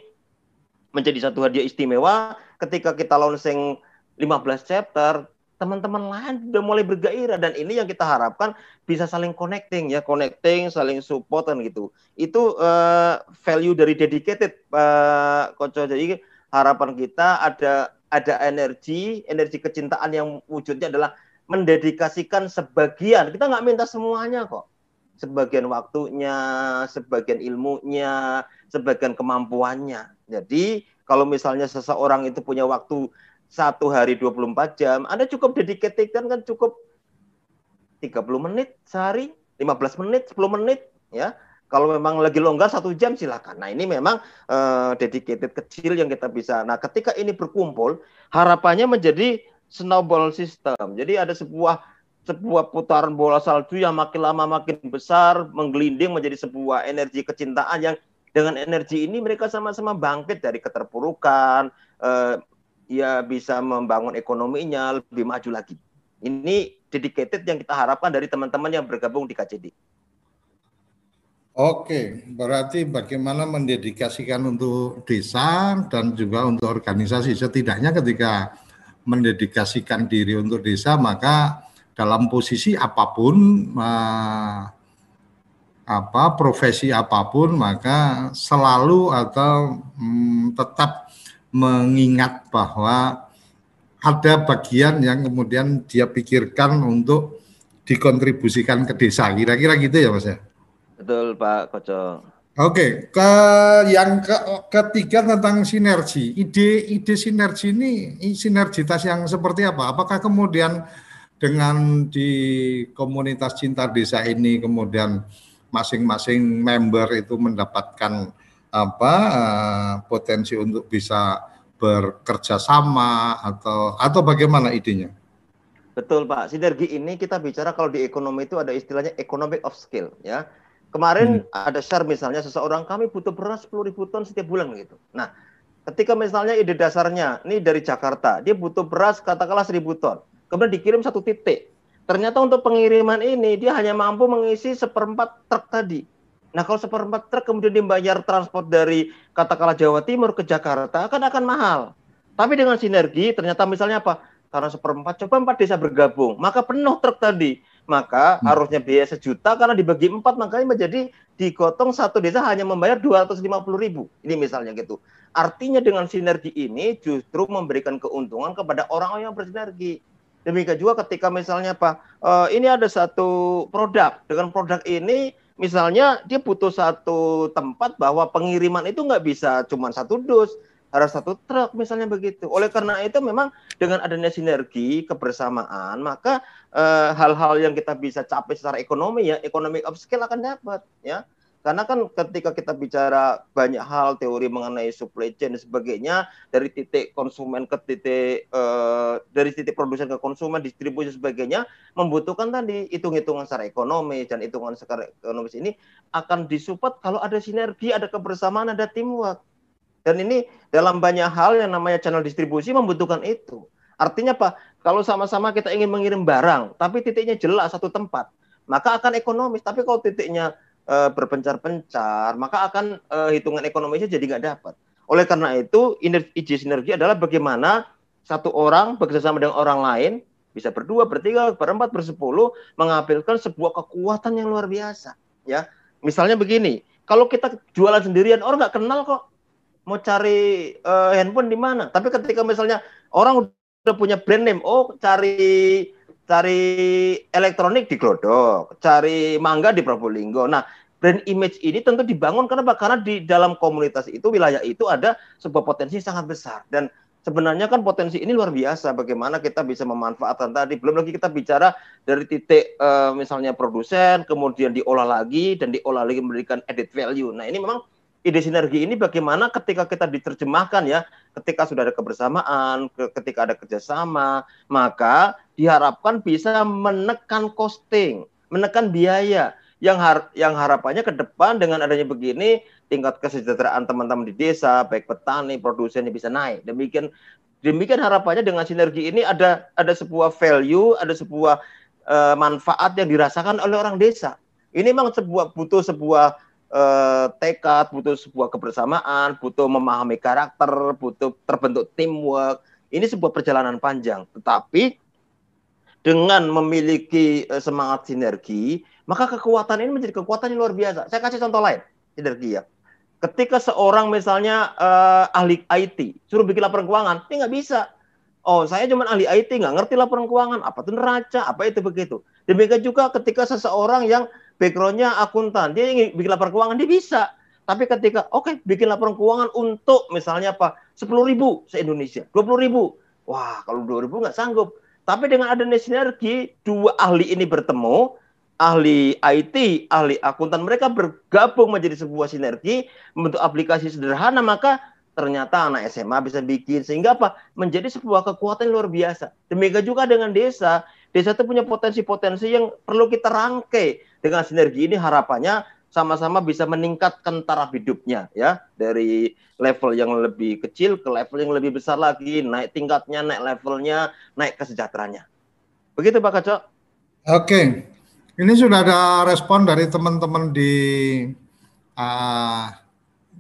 menjadi satu hadiah istimewa ketika kita launching 15 chapter teman-teman lain sudah mulai bergairah. Dan ini yang kita harapkan bisa saling connecting ya connecting saling support dan gitu. Itu uh, value dari dedicated uh, Koco jadi harapan kita ada ada energi, energi kecintaan yang wujudnya adalah mendedikasikan sebagian. Kita nggak minta semuanya kok. Sebagian waktunya, sebagian ilmunya, sebagian kemampuannya. Jadi kalau misalnya seseorang itu punya waktu satu hari 24 jam, Anda cukup dedikasikan kan cukup 30 menit sehari, 15 menit, 10 menit, ya kalau memang lagi longgar satu jam silakan. Nah ini memang uh, dedicated kecil yang kita bisa. Nah ketika ini berkumpul, harapannya menjadi snowball system. Jadi ada sebuah sebuah putaran bola salju yang makin lama makin besar, menggelinding menjadi sebuah energi kecintaan yang dengan energi ini mereka sama-sama bangkit dari keterpurukan, uh, ya bisa membangun ekonominya lebih maju lagi. Ini dedicated yang kita harapkan dari teman-teman yang bergabung di KCD. Oke, berarti bagaimana mendedikasikan untuk desa dan juga untuk organisasi. Setidaknya ketika mendedikasikan diri untuk desa, maka dalam posisi apa pun, apa profesi apa pun, maka selalu atau hmm, tetap mengingat bahwa ada bagian yang kemudian dia pikirkan untuk dikontribusikan ke desa. Kira-kira gitu ya, Mas ya? Betul Pak Koco. Oke, ke yang ke, ketiga tentang sinergi. Ide-ide sinergi ini sinergitas yang seperti apa? Apakah kemudian dengan di komunitas cinta desa ini kemudian masing-masing member itu mendapatkan apa uh, potensi untuk bisa bekerja sama atau atau bagaimana idenya? Betul Pak, sinergi ini kita bicara kalau di ekonomi itu ada istilahnya economic of skill ya Kemarin hmm. ada share misalnya seseorang kami butuh beras 10 ribu ton setiap bulan gitu. Nah, ketika misalnya ide dasarnya, ini dari Jakarta, dia butuh beras katakanlah 1000 ton. Kemudian dikirim satu titik. Ternyata untuk pengiriman ini dia hanya mampu mengisi seperempat truk tadi. Nah kalau seperempat truk kemudian dibayar transport dari katakanlah Jawa Timur ke Jakarta kan akan mahal. Tapi dengan sinergi ternyata misalnya apa? Karena seperempat coba empat desa bergabung, maka penuh truk tadi maka hmm. harusnya biaya sejuta karena dibagi empat makanya menjadi digotong satu desa hanya membayar dua ratus lima puluh ribu. Ini misalnya gitu. Artinya dengan sinergi ini justru memberikan keuntungan kepada orang-orang yang bersinergi. Demikian juga ketika misalnya pak uh, ini ada satu produk. Dengan produk ini misalnya dia butuh satu tempat bahwa pengiriman itu nggak bisa cuma satu dus harus satu truk misalnya begitu. Oleh karena itu memang dengan adanya sinergi kebersamaan maka eh, hal-hal yang kita bisa capai secara ekonomi ya ekonomi upscale akan dapat ya. Karena kan ketika kita bicara banyak hal teori mengenai supply chain dan sebagainya dari titik konsumen ke titik eh, dari titik produsen ke konsumen distribusi sebagainya membutuhkan tadi hitung-hitungan secara ekonomi dan hitungan secara ekonomis ini akan disupport kalau ada sinergi, ada kebersamaan, ada teamwork. Dan ini dalam banyak hal yang namanya channel distribusi membutuhkan itu. Artinya apa? Kalau sama-sama kita ingin mengirim barang, tapi titiknya jelas satu tempat, maka akan ekonomis. Tapi kalau titiknya uh, berpencar-pencar, maka akan uh, hitungan ekonomisnya jadi nggak dapat. Oleh karena itu, ide sinergi adalah bagaimana satu orang bekerjasama dengan orang lain, bisa berdua, bertiga, berempat, bersepuluh, mengambilkan sebuah kekuatan yang luar biasa. Ya, misalnya begini, kalau kita jualan sendirian, orang nggak kenal kok mau cari uh, handphone di mana. Tapi ketika misalnya orang udah punya brand name, oh cari cari elektronik di Glodok, cari mangga di Probolinggo. Nah, brand image ini tentu dibangun karena karena di dalam komunitas itu wilayah itu ada sebuah potensi sangat besar dan sebenarnya kan potensi ini luar biasa bagaimana kita bisa memanfaatkan tadi belum lagi kita bicara dari titik uh, misalnya produsen kemudian diolah lagi dan diolah lagi memberikan added value nah ini memang ide sinergi ini bagaimana ketika kita diterjemahkan ya, ketika sudah ada kebersamaan, ketika ada kerjasama, maka diharapkan bisa menekan costing, menekan biaya. Yang har yang harapannya ke depan dengan adanya begini, tingkat kesejahteraan teman-teman di desa, baik petani, produsennya bisa naik. Demikian demikian harapannya dengan sinergi ini ada ada sebuah value, ada sebuah uh, manfaat yang dirasakan oleh orang desa. Ini memang sebuah butuh sebuah eh, tekad, butuh sebuah kebersamaan, butuh memahami karakter, butuh terbentuk teamwork. Ini sebuah perjalanan panjang, tetapi dengan memiliki eh, semangat sinergi, maka kekuatan ini menjadi kekuatan yang luar biasa. Saya kasih contoh lain, sinergi ya. Ketika seorang misalnya uh, ahli IT, suruh bikin laporan keuangan, ini nggak bisa. Oh, saya cuma ahli IT, nggak ngerti laporan keuangan, apa itu neraca, apa itu begitu. Demikian juga ketika seseorang yang backgroundnya akuntan, dia ingin bikin laporan keuangan, dia bisa. Tapi ketika, oke, okay, bikin laporan keuangan untuk misalnya apa, sepuluh ribu se-Indonesia, dua puluh ribu. Wah, kalau dua ribu nggak sanggup. Tapi dengan adanya sinergi, dua ahli ini bertemu, ahli IT, ahli akuntan, mereka bergabung menjadi sebuah sinergi, membentuk aplikasi sederhana, maka ternyata anak SMA bisa bikin. Sehingga apa? Menjadi sebuah kekuatan luar biasa. Demikian juga dengan desa. Desa itu punya potensi-potensi yang perlu kita rangkai. Dengan sinergi ini harapannya sama-sama bisa meningkatkan taraf hidupnya ya. Dari level yang lebih kecil ke level yang lebih besar lagi. Naik tingkatnya naik levelnya naik kesejahterannya begitu Pak Kaco Oke. Ini sudah ada respon dari teman-teman di uh,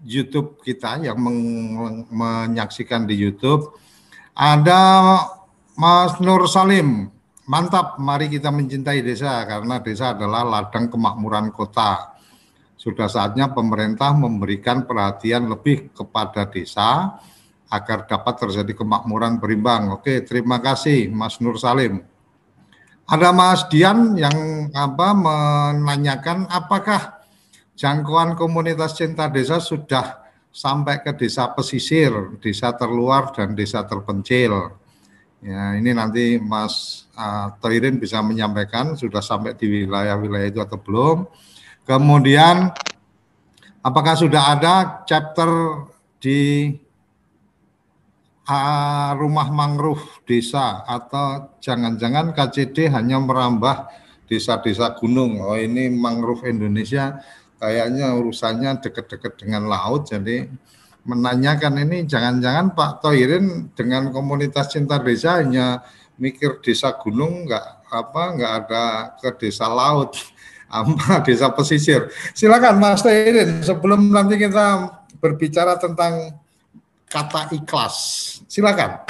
YouTube kita yang men menyaksikan di YouTube. Ada Mas Nur Salim Mantap, mari kita mencintai desa karena desa adalah ladang kemakmuran kota. Sudah saatnya pemerintah memberikan perhatian lebih kepada desa agar dapat terjadi kemakmuran berimbang. Oke, terima kasih Mas Nur Salim. Ada Mas Dian yang apa menanyakan apakah jangkauan komunitas cinta desa sudah sampai ke desa pesisir, desa terluar dan desa terpencil. Ya, ini nanti Mas uh, Toirin bisa menyampaikan sudah sampai di wilayah-wilayah itu atau belum. Kemudian apakah sudah ada chapter di uh, rumah mangrove desa atau jangan-jangan KCD hanya merambah desa-desa gunung. Oh, ini mangrove Indonesia kayaknya urusannya dekat-dekat dengan laut jadi menanyakan ini jangan-jangan Pak Toirin dengan komunitas cinta desa hanya mikir desa gunung nggak apa nggak ada ke desa laut <laughs> apa desa pesisir? Silakan Mas Toirin sebelum nanti kita berbicara tentang kata ikhlas. Silakan.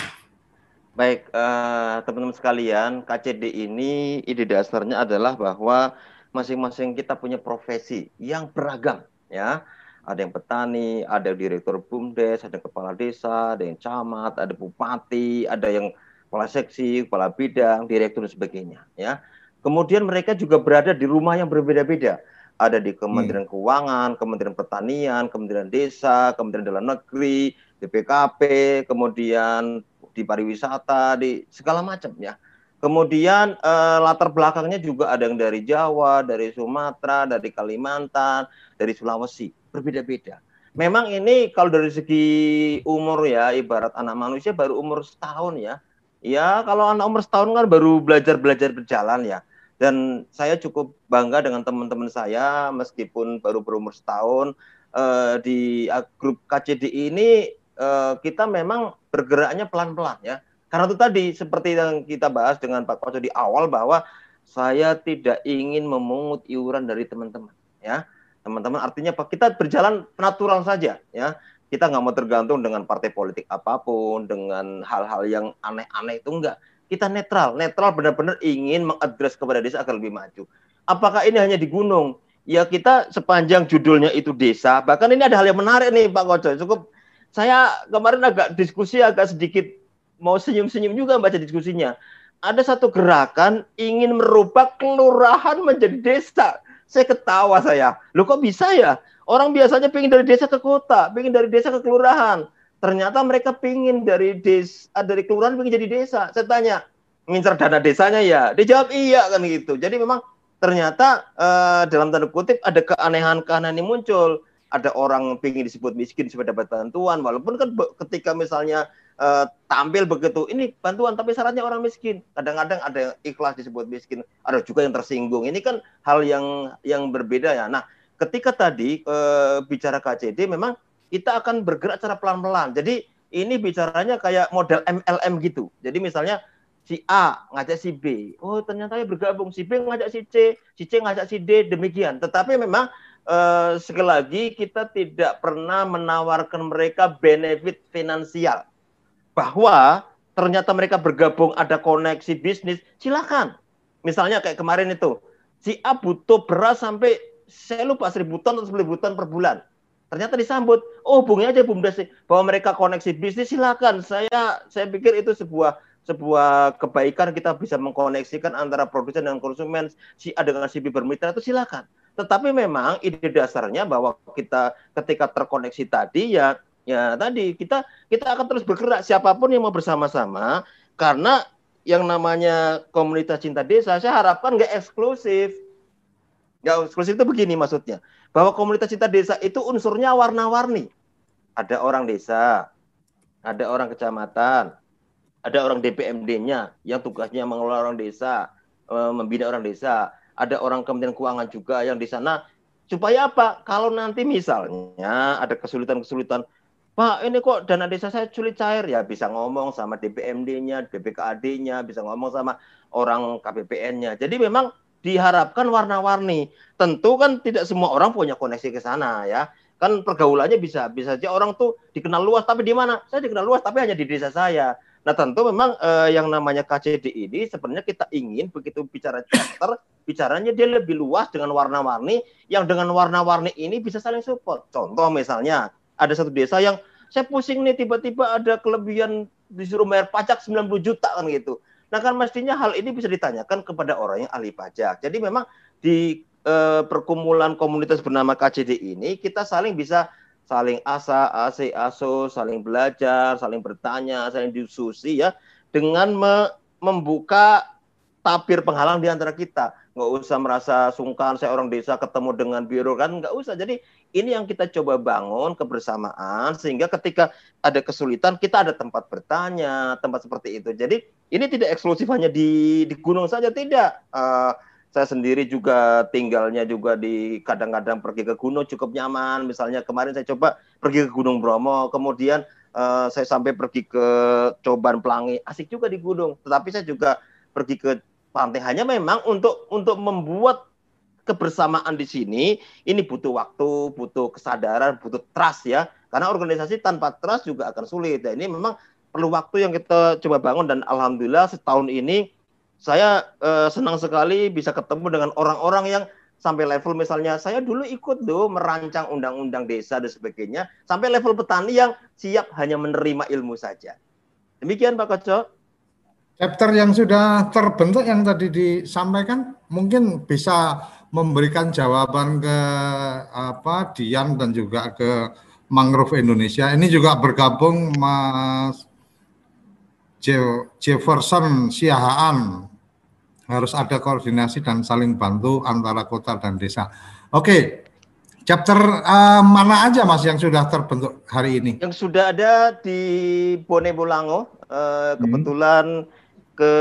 Baik eh, teman-teman sekalian KCD ini ide dasarnya adalah bahwa masing-masing kita punya profesi yang beragam ya ada yang petani, ada direktur BUMDes, ada kepala desa, ada yang camat, ada bupati, ada yang kepala seksi, kepala bidang, direktur dan sebagainya, ya. Kemudian mereka juga berada di rumah yang berbeda-beda. Ada di Kementerian hmm. Keuangan, Kementerian Pertanian, Kementerian Desa, Kementerian Dalam Negeri, BPKP, kemudian di pariwisata, di segala macam ya. Kemudian eh, latar belakangnya juga ada yang dari Jawa, dari Sumatera, dari Kalimantan, dari Sulawesi, berbeda-beda. Memang ini kalau dari segi umur ya, ibarat anak manusia baru umur setahun ya. Ya kalau anak umur setahun kan baru belajar-belajar berjalan ya. Dan saya cukup bangga dengan teman-teman saya meskipun baru berumur setahun eh, di grup KCD ini eh, kita memang bergeraknya pelan-pelan ya karena itu tadi seperti yang kita bahas dengan Pak Koco di awal bahwa saya tidak ingin memungut iuran dari teman-teman ya. Teman-teman artinya Pak kita berjalan natural saja ya. Kita nggak mau tergantung dengan partai politik apa pun, dengan hal-hal yang aneh-aneh itu enggak. Kita netral, netral benar-benar ingin mengadres kepada desa agar lebih maju. Apakah ini hanya di gunung? Ya kita sepanjang judulnya itu desa, bahkan ini ada hal yang menarik nih Pak Koco. Cukup saya kemarin agak diskusi agak sedikit mau senyum-senyum juga baca diskusinya. Ada satu gerakan ingin merubah kelurahan menjadi desa. Saya ketawa saya. Loh kok bisa ya? Orang biasanya pengen dari desa ke kota, pengen dari desa ke kelurahan. Ternyata mereka pengen dari desa, ah, dari kelurahan pengen jadi desa. Saya tanya, ngincar dana desanya ya? Dia jawab iya kan gitu. Jadi memang ternyata uh, dalam tanda kutip ada keanehan-keanehan yang muncul. Ada orang pengen disebut miskin supaya dapat bantuan, walaupun kan ketika misalnya uh, tampil begitu ini bantuan tapi syaratnya orang miskin. Kadang-kadang ada yang ikhlas disebut miskin ada juga yang tersinggung. Ini kan hal yang yang berbeda ya. Nah ketika tadi uh, bicara KCD memang kita akan bergerak secara pelan-pelan. Jadi ini bicaranya kayak model MLM gitu. Jadi misalnya si A ngajak si B oh ternyata ya bergabung. Si B ngajak si C si C ngajak si D demikian. Tetapi memang Uh, sekali lagi kita tidak pernah menawarkan mereka benefit finansial bahwa ternyata mereka bergabung ada koneksi bisnis, silakan. Misalnya kayak kemarin itu, si A butuh beras sampai saya lupa seribu ton atau seribu ton per bulan. Ternyata disambut, oh hubungi aja BUMDes bahwa mereka koneksi bisnis silakan. Saya saya pikir itu sebuah sebuah kebaikan kita bisa mengkoneksikan antara produsen dan konsumen si A dengan si B bermitra itu silakan. Tetapi memang ide dasarnya bahwa kita ketika terkoneksi tadi ya Ya tadi kita kita akan terus bergerak siapa pun yang mau bersama-sama karena yang namanya komunitas cinta desa saya harapkan nggak eksklusif. Nggak eksklusif itu begini maksudnya bahwa komunitas cinta desa itu unsurnya warna-warni. Ada orang desa, ada orang kecamatan, ada orang DPMD-nya yang tugasnya mengelola orang desa, eh, membina orang desa, ada orang Kementerian Keuangan juga yang di sana supaya apa? Kalau nanti misalnya ada kesulitan-kesulitan Pak, ini kok dana desa saya sulit cair ya bisa ngomong sama DPMD-nya, BPKAD-nya, bisa ngomong sama orang KPPN-nya. Jadi memang diharapkan warna-warni. Tentu kan tidak semua orang punya koneksi ke sana ya. Kan pergaulannya bisa bisa saja orang tuh dikenal luas tapi di mana? Saya dikenal luas tapi hanya di desa saya. Nah, tentu memang eh, yang namanya KCD ini sebenarnya kita ingin begitu bicara chapter, <coughs> bicaranya dia lebih luas dengan warna-warni yang dengan warna-warni ini bisa saling support. Contoh misalnya ada satu desa yang saya pusing nih tiba-tiba ada kelebihan disuruh bayar pajak 90 juta kan gitu. Nah kan mestinya hal ini bisa ditanyakan kepada orang yang ahli pajak. Jadi memang di eh, perkumpulan komunitas bernama KCD ini kita saling bisa saling asa, ase, aso, saling belajar, saling bertanya, saling diskusi ya dengan me membuka tabir penghalang di antara kita. Nggak usah merasa sungkan saya orang desa ketemu dengan biro kan nggak usah. Jadi ini yang kita coba bangun kebersamaan sehingga ketika ada kesulitan kita ada tempat bertanya, tempat seperti itu. Jadi ini tidak eksklusif hanya di di gunung saja tidak. Uh, saya sendiri juga tinggalnya juga di kadang-kadang pergi ke gunung cukup nyaman. Misalnya kemarin saya coba pergi ke Gunung Bromo, kemudian uh, saya sampai pergi ke Coban Pelangi, asik juga di gunung. Tetapi saya juga pergi ke pantai hanya memang untuk untuk membuat kebersamaan di sini ini butuh waktu, butuh kesadaran, butuh trust ya. Karena organisasi tanpa trust juga akan sulit. Dan ini memang perlu waktu yang kita coba bangun dan alhamdulillah setahun ini saya eh, senang sekali bisa ketemu dengan orang-orang yang sampai level misalnya saya dulu ikut tuh merancang undang-undang desa dan sebagainya sampai level petani yang siap hanya menerima ilmu saja. Demikian Pak Koco. Chapter yang sudah terbentuk yang tadi disampaikan mungkin bisa memberikan jawaban ke apa Dian dan juga ke Mangrove Indonesia. Ini juga bergabung Mas Jefferson Siahaan. Harus ada koordinasi dan saling bantu antara kota dan desa. Oke, chapter uh, mana aja Mas yang sudah terbentuk hari ini? Yang sudah ada di Bone Bolango. Uh, kebetulan hmm. Ke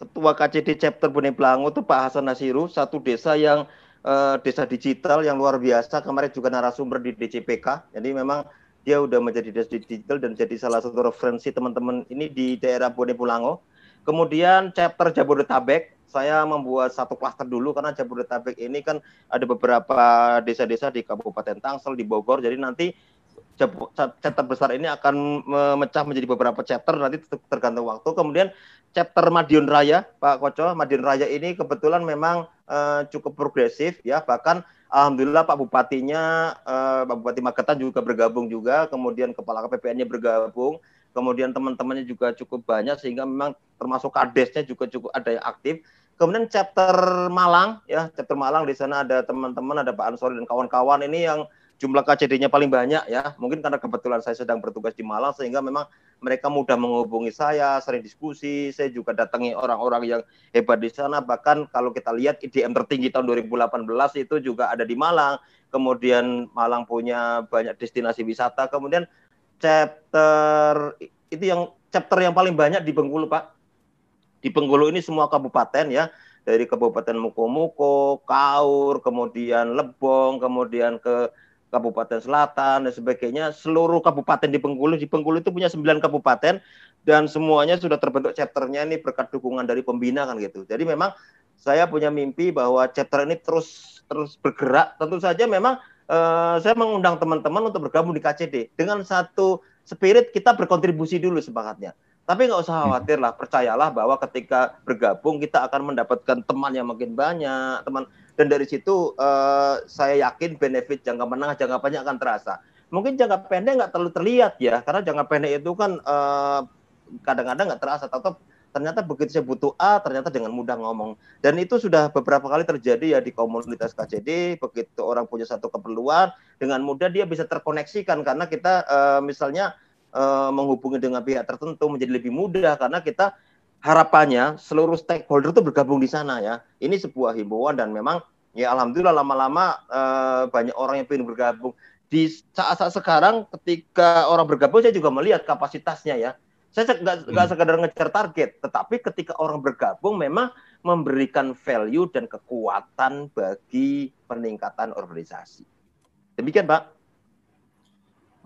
Ketua KCD chapter Bone Bolango itu Pak Hasan Nasiru, satu desa yang uh, desa digital yang luar biasa. Kemarin juga narasumber di DCPK. Jadi memang dia udah menjadi desa digital dan jadi salah satu referensi teman-teman ini di daerah Bone Pulango. Kemudian chapter Jabodetabek, saya membuat satu klaster dulu karena Jabodetabek ini kan ada beberapa desa-desa di Kabupaten Tangsel, di Bogor. Jadi nanti chapter besar ini akan memecah menjadi beberapa chapter nanti tergantung waktu. Kemudian chapter Madiun Raya, Pak Koco, Madiun Raya ini kebetulan memang uh, cukup progresif ya, bahkan Alhamdulillah Pak Bupatinya, uh, Pak Bupati Magetan juga bergabung juga, kemudian Kepala KPPN-nya bergabung, kemudian teman-temannya juga cukup banyak sehingga memang termasuk kadesnya juga cukup ada yang aktif. Kemudian chapter Malang ya, chapter Malang di sana ada teman-teman, ada Pak Ansori dan kawan-kawan ini yang jumlah KCD-nya paling banyak ya. Mungkin karena kebetulan saya sedang bertugas di Malang sehingga memang mereka mudah menghubungi saya, sering diskusi. Saya juga datangi orang-orang yang hebat di sana. Bahkan kalau kita lihat IDM tertinggi tahun 2018 itu juga ada di Malang. Kemudian Malang punya banyak destinasi wisata. Kemudian chapter itu yang chapter yang paling banyak di Bengkulu, Pak. Di Bengkulu ini semua kabupaten ya dari Kabupaten Mukomuko, Kaur, kemudian Lebong, kemudian ke Kabupaten Selatan dan sebagainya, seluruh kabupaten di Bengkulu, di Bengkulu itu punya 9 kabupaten dan semuanya sudah terbentuk chapternya ini berkat dukungan dari pembina kan gitu. Jadi memang saya punya mimpi bahwa chapter ini terus terus bergerak. Tentu saja memang uh, saya mengundang teman-teman untuk bergabung di KCD dengan satu spirit kita berkontribusi dulu sepakatnya. Tapi nggak usah hmm. khawatir lah, percayalah bahwa ketika bergabung kita akan mendapatkan teman yang makin banyak, teman dan dari situ uh, saya yakin benefit jangka menengah jangka panjang akan terasa. Mungkin jangka pendek nggak terlalu terlihat ya karena jangka pendek itu kan uh, kadang-kadang nggak terasa. Atau ternyata begitu saya butuh A ternyata dengan mudah ngomong. Dan itu sudah beberapa kali terjadi ya di komunitas KCD begitu orang punya satu keperluan dengan mudah dia bisa terkoneksikan karena kita uh, misalnya uh, menghubungi dengan pihak tertentu menjadi lebih mudah karena kita harapannya seluruh stakeholder itu bergabung di sana ya. Ini sebuah himbauan dan memang ya alhamdulillah lama-lama uh, banyak orang yang ingin bergabung. Di saat-saat sekarang ketika orang bergabung saya juga melihat kapasitasnya ya. Saya nggak hmm. sekedar ngejar target, tetapi ketika orang bergabung memang memberikan value dan kekuatan bagi peningkatan organisasi. Demikian, Pak.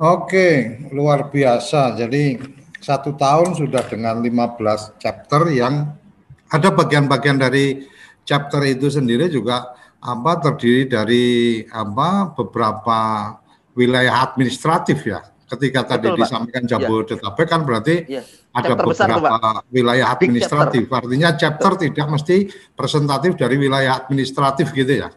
Oke, luar biasa. Jadi satu tahun sudah dengan 15 chapter yang ada bagian-bagian dari chapter itu sendiri juga apa terdiri dari apa beberapa wilayah administratif ya. Ketika tadi Betul, disampaikan iya. Jabodetabek ya. kan berarti ya. ada beberapa besar, wilayah administratif. Chapter. Artinya chapter Betul. tidak mesti presentatif dari wilayah administratif gitu ya.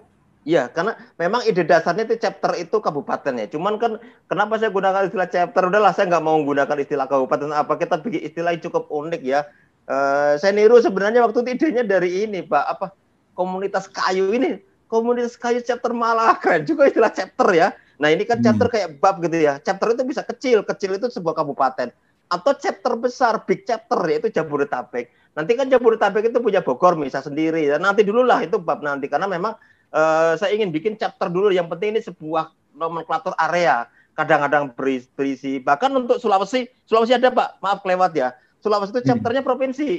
Iya, karena memang ide dasarnya itu chapter itu kabupaten ya. Cuman kan kenapa saya gunakan istilah chapter? Udahlah, saya nggak mau menggunakan istilah kabupaten. Apa kita bikin istilah yang cukup unik ya? Uh, saya niru sebenarnya waktu itu idenya dari ini, Pak. Apa komunitas kayu ini? Komunitas kayu chapter malah keren juga istilah chapter ya. Nah ini kan chapter hmm. kayak bab gitu ya. Chapter itu bisa kecil, kecil itu sebuah kabupaten. Atau chapter besar, big chapter yaitu Jabodetabek. Nanti kan Jabodetabek itu punya Bogor misal sendiri. Dan nanti dulu lah itu bab nanti karena memang uh, saya ingin bikin chapter dulu. Yang penting ini sebuah nomenklatur area. Kadang-kadang berisi. Bahkan untuk Sulawesi, Sulawesi ada Pak, maaf kelewat ya. Sulawesi itu hmm. chapternya provinsi.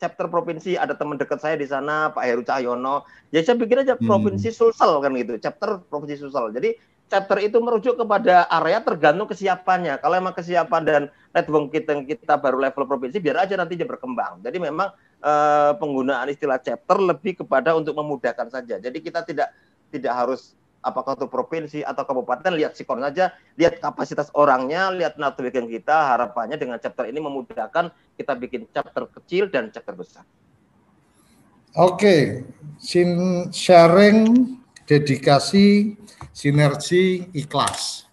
Chapter provinsi ada teman dekat saya di sana Pak Heru Cahyono. Ya saya pikir aja hmm. provinsi Sulsel kan gitu, chapter provinsi Sulsel. Jadi chapter itu merujuk kepada area tergantung kesiapannya. Kalau emang kesiapan dan network kita kita baru level provinsi, biar aja nanti dia berkembang. Jadi memang uh, penggunaan istilah chapter lebih kepada untuk memudahkan saja. Jadi kita tidak tidak harus apakah itu provinsi atau kabupaten lihat sikon saja, lihat kapasitas orangnya, lihat networking kita, harapannya dengan chapter ini memudahkan kita bikin chapter kecil dan chapter besar. Oke, okay. sharing, dedikasi, sinergi, ikhlas.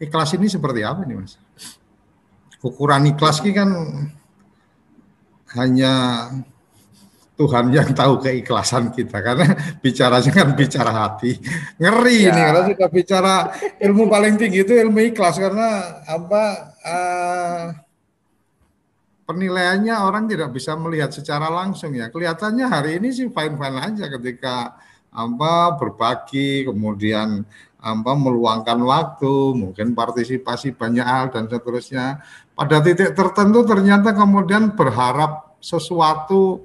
Ikhlas ini seperti apa nih mas? Ukuran ikhlas ini kan hanya Tuhan yang tahu keikhlasan kita karena bicaranya kan bicara hati ngeri ya. ini kalau kita bicara ilmu paling tinggi itu ilmu ikhlas karena apa uh, penilaiannya orang tidak bisa melihat secara langsung ya kelihatannya hari ini sih fine fine aja ketika apa berbagi kemudian apa meluangkan waktu mungkin partisipasi banyak hal dan seterusnya. Pada titik tertentu ternyata kemudian berharap sesuatu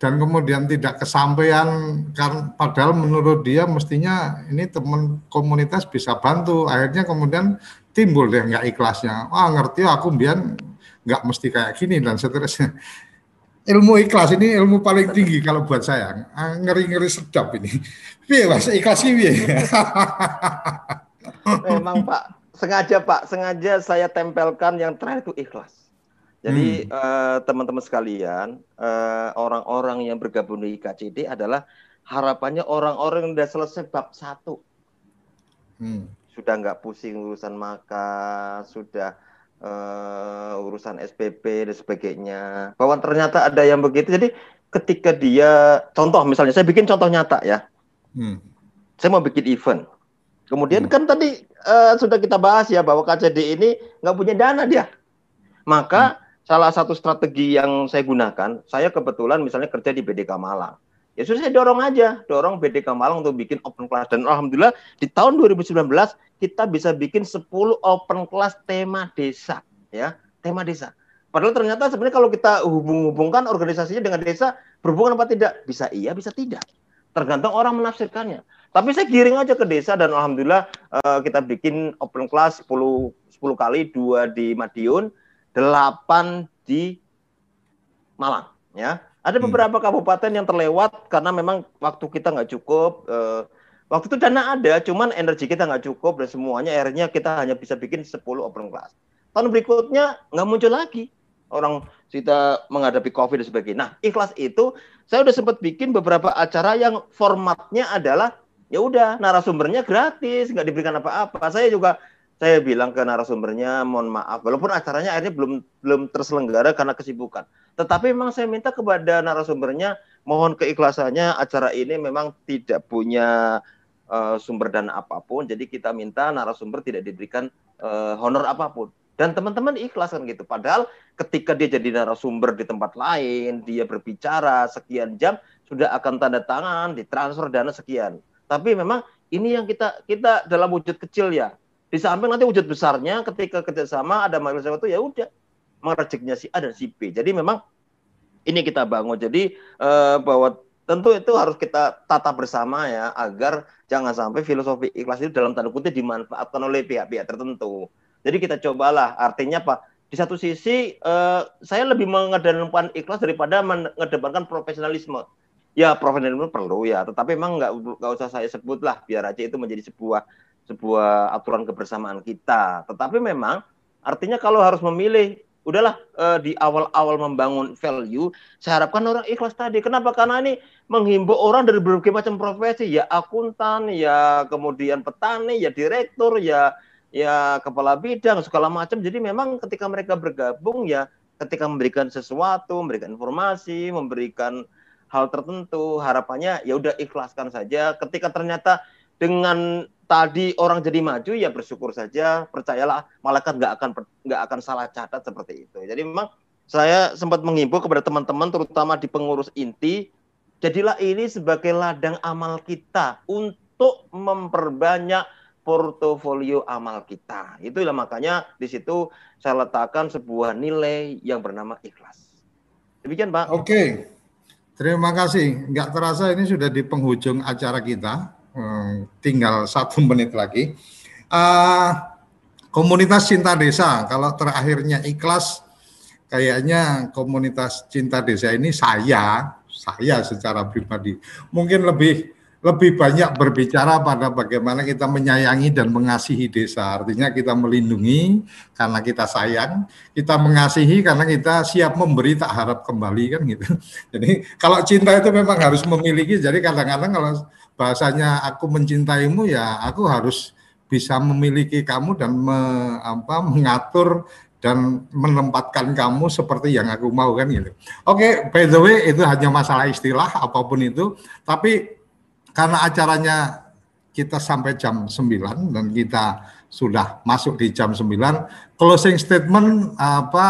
dan kemudian tidak kesampaian kan padahal menurut dia mestinya ini teman komunitas bisa bantu. Akhirnya kemudian timbul deh nggak ikhlasnya. Wah ngerti aku biar nggak mesti kayak gini dan seterusnya ilmu ikhlas ini ilmu paling tinggi kalau buat saya. Ah, ngeri-ngeri sedap ini. Piye mas? Ikhlas ini memang pak. Sengaja pak. Sengaja saya tempelkan yang terakhir itu ikhlas. Jadi hmm. uh, teman-teman sekalian, uh, orang-orang yang bergabung di IKCD adalah harapannya orang-orang yang sudah selesai bab satu. Hmm. Sudah nggak pusing urusan makan, sudah uh, urusan SPP dan sebagainya. Bahwa ternyata ada yang begitu. Jadi ketika dia, contoh misalnya, saya bikin contoh nyata ya. Hmm. Saya mau bikin event. Kemudian hmm. kan tadi uh, sudah kita bahas ya bahwa KCD ini nggak punya dana dia. Maka hmm salah satu strategi yang saya gunakan, saya kebetulan misalnya kerja di BDK Malang. Ya sudah saya dorong aja, dorong BDK Malang untuk bikin open class dan alhamdulillah di tahun 2019 kita bisa bikin 10 open class tema desa, ya, tema desa. Padahal ternyata sebenarnya kalau kita hubung-hubungkan organisasinya dengan desa berhubungan apa tidak? Bisa iya, bisa tidak. Tergantung orang menafsirkannya. Tapi saya giring aja ke desa dan alhamdulillah uh, kita bikin open class 10 10 kali, dua di Madiun, delapan di Malang ya ada hmm. beberapa hmm. kabupaten yang terlewat karena memang waktu kita nggak cukup uh, waktu itu dana ada cuman energi kita nggak cukup dan semuanya akhirnya kita hanya bisa bikin 10 open class tahun berikutnya nggak muncul lagi orang kita menghadapi covid dan sebagainya nah ikhlas itu saya udah sempat bikin beberapa acara yang formatnya adalah ya udah narasumbernya gratis nggak diberikan apa-apa saya juga saya bilang ke narasumbernya mohon maaf walaupun acaranya akhirnya belum belum terselenggara karena kesibukan. Tetapi memang saya minta kepada narasumbernya mohon keikhlasannya acara ini memang tidak punya uh, sumber dana apa pun jadi kita minta narasumber tidak diberikan uh, honor apa pun. Dan teman-teman ikhlas kan gitu padahal ketika dia jadi narasumber di tempat lain dia berbicara sekian jam sudah akan tanda tangan ditransfer dana sekian. Tapi memang ini yang kita kita dalam wujud kecil ya di samping nanti wujud besarnya ketika kerjasama ada majelis itu ya udah merejeknya si A dan si B. Jadi memang ini kita bangun. Jadi eh, bahwa tentu itu harus kita tata bersama ya agar jangan sampai filosofi ikhlas itu dalam tanda kutip dimanfaatkan oleh pihak-pihak tertentu. Jadi kita cobalah. Artinya apa? Di satu sisi eh, saya lebih mengedepankan ikhlas daripada mengedepankan profesionalisme. Ya profesionalisme perlu ya, tetapi memang nggak nggak usah saya sebut lah biar aja itu menjadi sebuah sebuah aturan kebersamaan kita. Tetapi memang artinya kalau harus memilih, udahlah eh, di awal-awal membangun value, saya harapkan orang ikhlas tadi. Kenapa? Karena ini menghimbau orang dari berbagai macam profesi, ya akuntan, ya kemudian petani, ya direktur, ya ya kepala bidang segala macam. Jadi memang ketika mereka bergabung ya ketika memberikan sesuatu, memberikan informasi, memberikan hal tertentu, harapannya ya udah ikhlaskan saja. Ketika ternyata dengan tadi orang jadi maju ya bersyukur saja percayalah malaikat nggak akan nggak akan salah catat seperti itu. Jadi memang saya sempat menghimbau kepada teman-teman terutama di pengurus inti jadilah ini sebagai ladang amal kita untuk memperbanyak portofolio amal kita. Itulah makanya di situ saya letakkan sebuah nilai yang bernama ikhlas. Demikian pak. Oke. Terima kasih. Nggak terasa ini sudah di penghujung acara kita Hmm, tinggal satu <laughs> menit lagi. Uh, komunitas cinta desa, kalau terakhirnya ikhlas, kayaknya komunitas cinta desa ini saya, saya secara pribadi mungkin lebih lebih banyak berbicara pada bagaimana kita menyayangi dan mengasihi desa. Artinya kita melindungi karena kita sayang, kita mengasihi karena kita siap memberi tak harap kembali kan gitu. <laughs> Jadi kalau cinta itu memang harus memiliki. Jadi kadang-kadang kalau bahasanya aku mencintaimu ya aku harus bisa memiliki kamu dan me, apa, mengatur dan menempatkan kamu seperti yang aku mau kan gitu. Oke, by the way itu hanya masalah istilah apa pun itu, tapi karena acaranya kita sampai jam 9 dan kita sudah masuk di jam 9, closing statement apa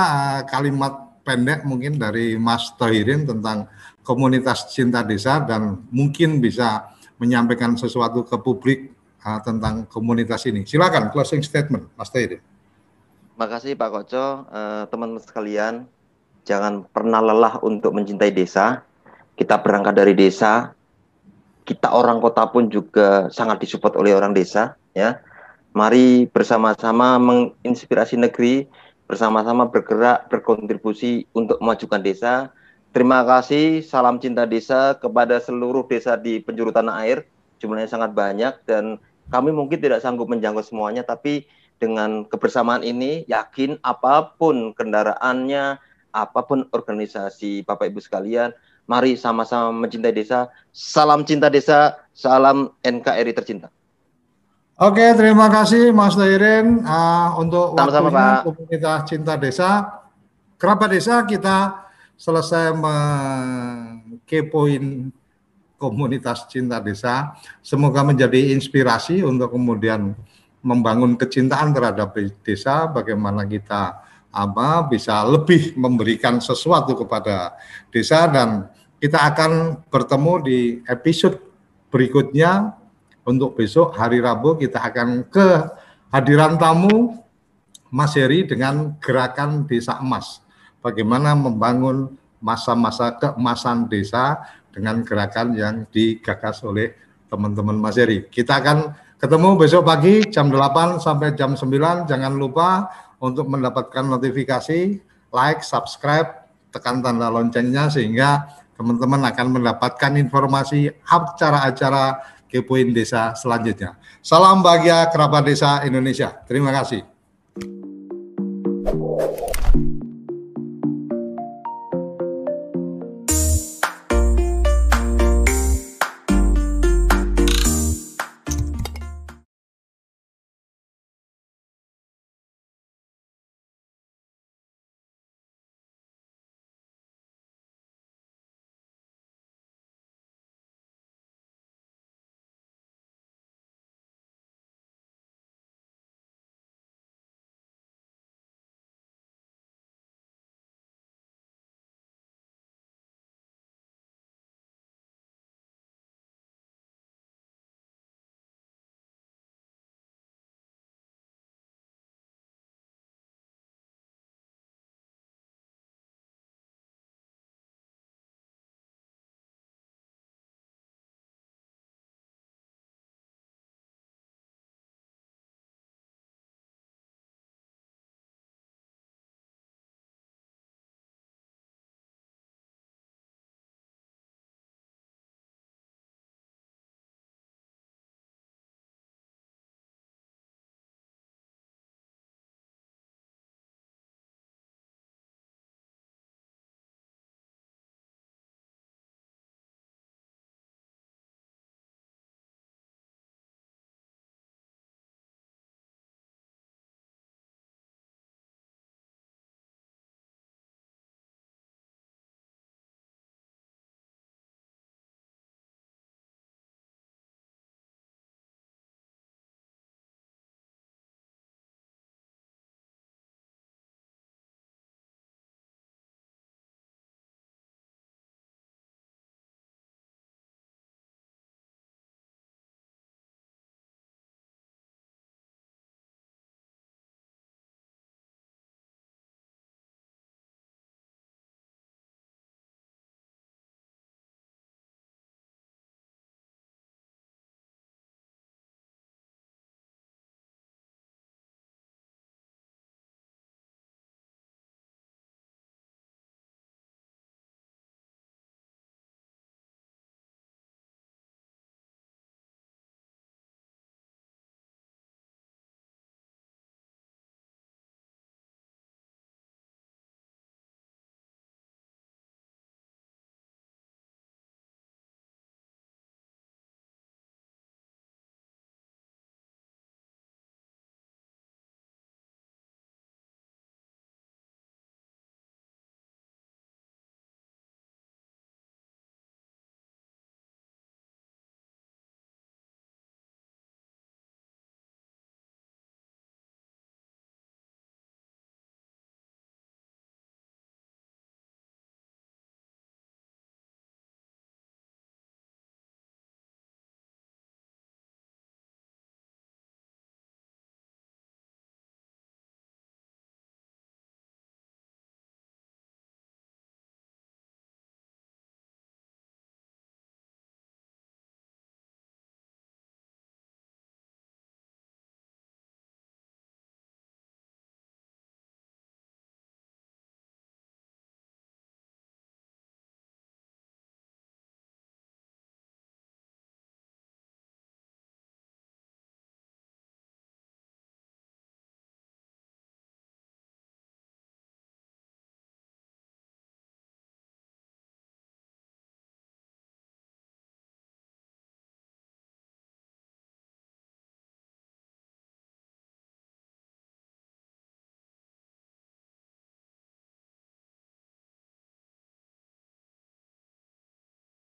kalimat pendek mungkin dari Mas Tohirin tentang komunitas cinta desa dan mungkin bisa menyampaikan sesuatu ke publik uh, tentang komunitas ini. Silakan closing statement, Mas Tohirin. Makasih Pak Koco, uh, teman-teman sekalian, jangan pernah lelah untuk mencintai desa. Kita berangkat dari desa, kita orang kota pun juga sangat disupport oleh orang desa, ya. Mari bersama-sama menginspirasi negeri, bersama-sama bergerak, berkontribusi untuk memajukan desa. Terima kasih, salam cinta desa kepada seluruh desa di penjuru tanah air. Jumlahnya sangat banyak dan kami mungkin tidak sanggup menjangkau semuanya, tapi dengan kebersamaan ini yakin apa pun kendaraannya, apa pun organisasi Bapak Ibu sekalian, mari sama-sama mencintai desa. Salam cinta desa, salam NKRI tercinta. Oke, terima kasih Mas Dairin uh, untuk Sama-sama, waktunya Pak. komunitas cinta desa. Kerabat desa kita selesai mengkepoin komunitas cinta desa. Semoga menjadi inspirasi untuk kemudian membangun kecintaan terhadap desa, bagaimana kita apa bisa lebih memberikan sesuatu kepada desa dan kita akan bertemu di episode berikutnya untuk besok hari Rabu kita akan ke hadiran tamu Mas Heri dengan gerakan Desa Emas. Bagaimana membangun masa-masa keemasan desa dengan gerakan yang digagas oleh teman-teman Mas Heri. Kita akan ketemu besok pagi jam 8 sampai jam 9. Jangan lupa untuk mendapatkan notifikasi, like, subscribe, tekan tanda loncengnya sehingga teman-teman akan mendapatkan informasi acara-acara Kepoin Desa selanjutnya. Salam bahagia kerabat desa Indonesia. Terima kasih.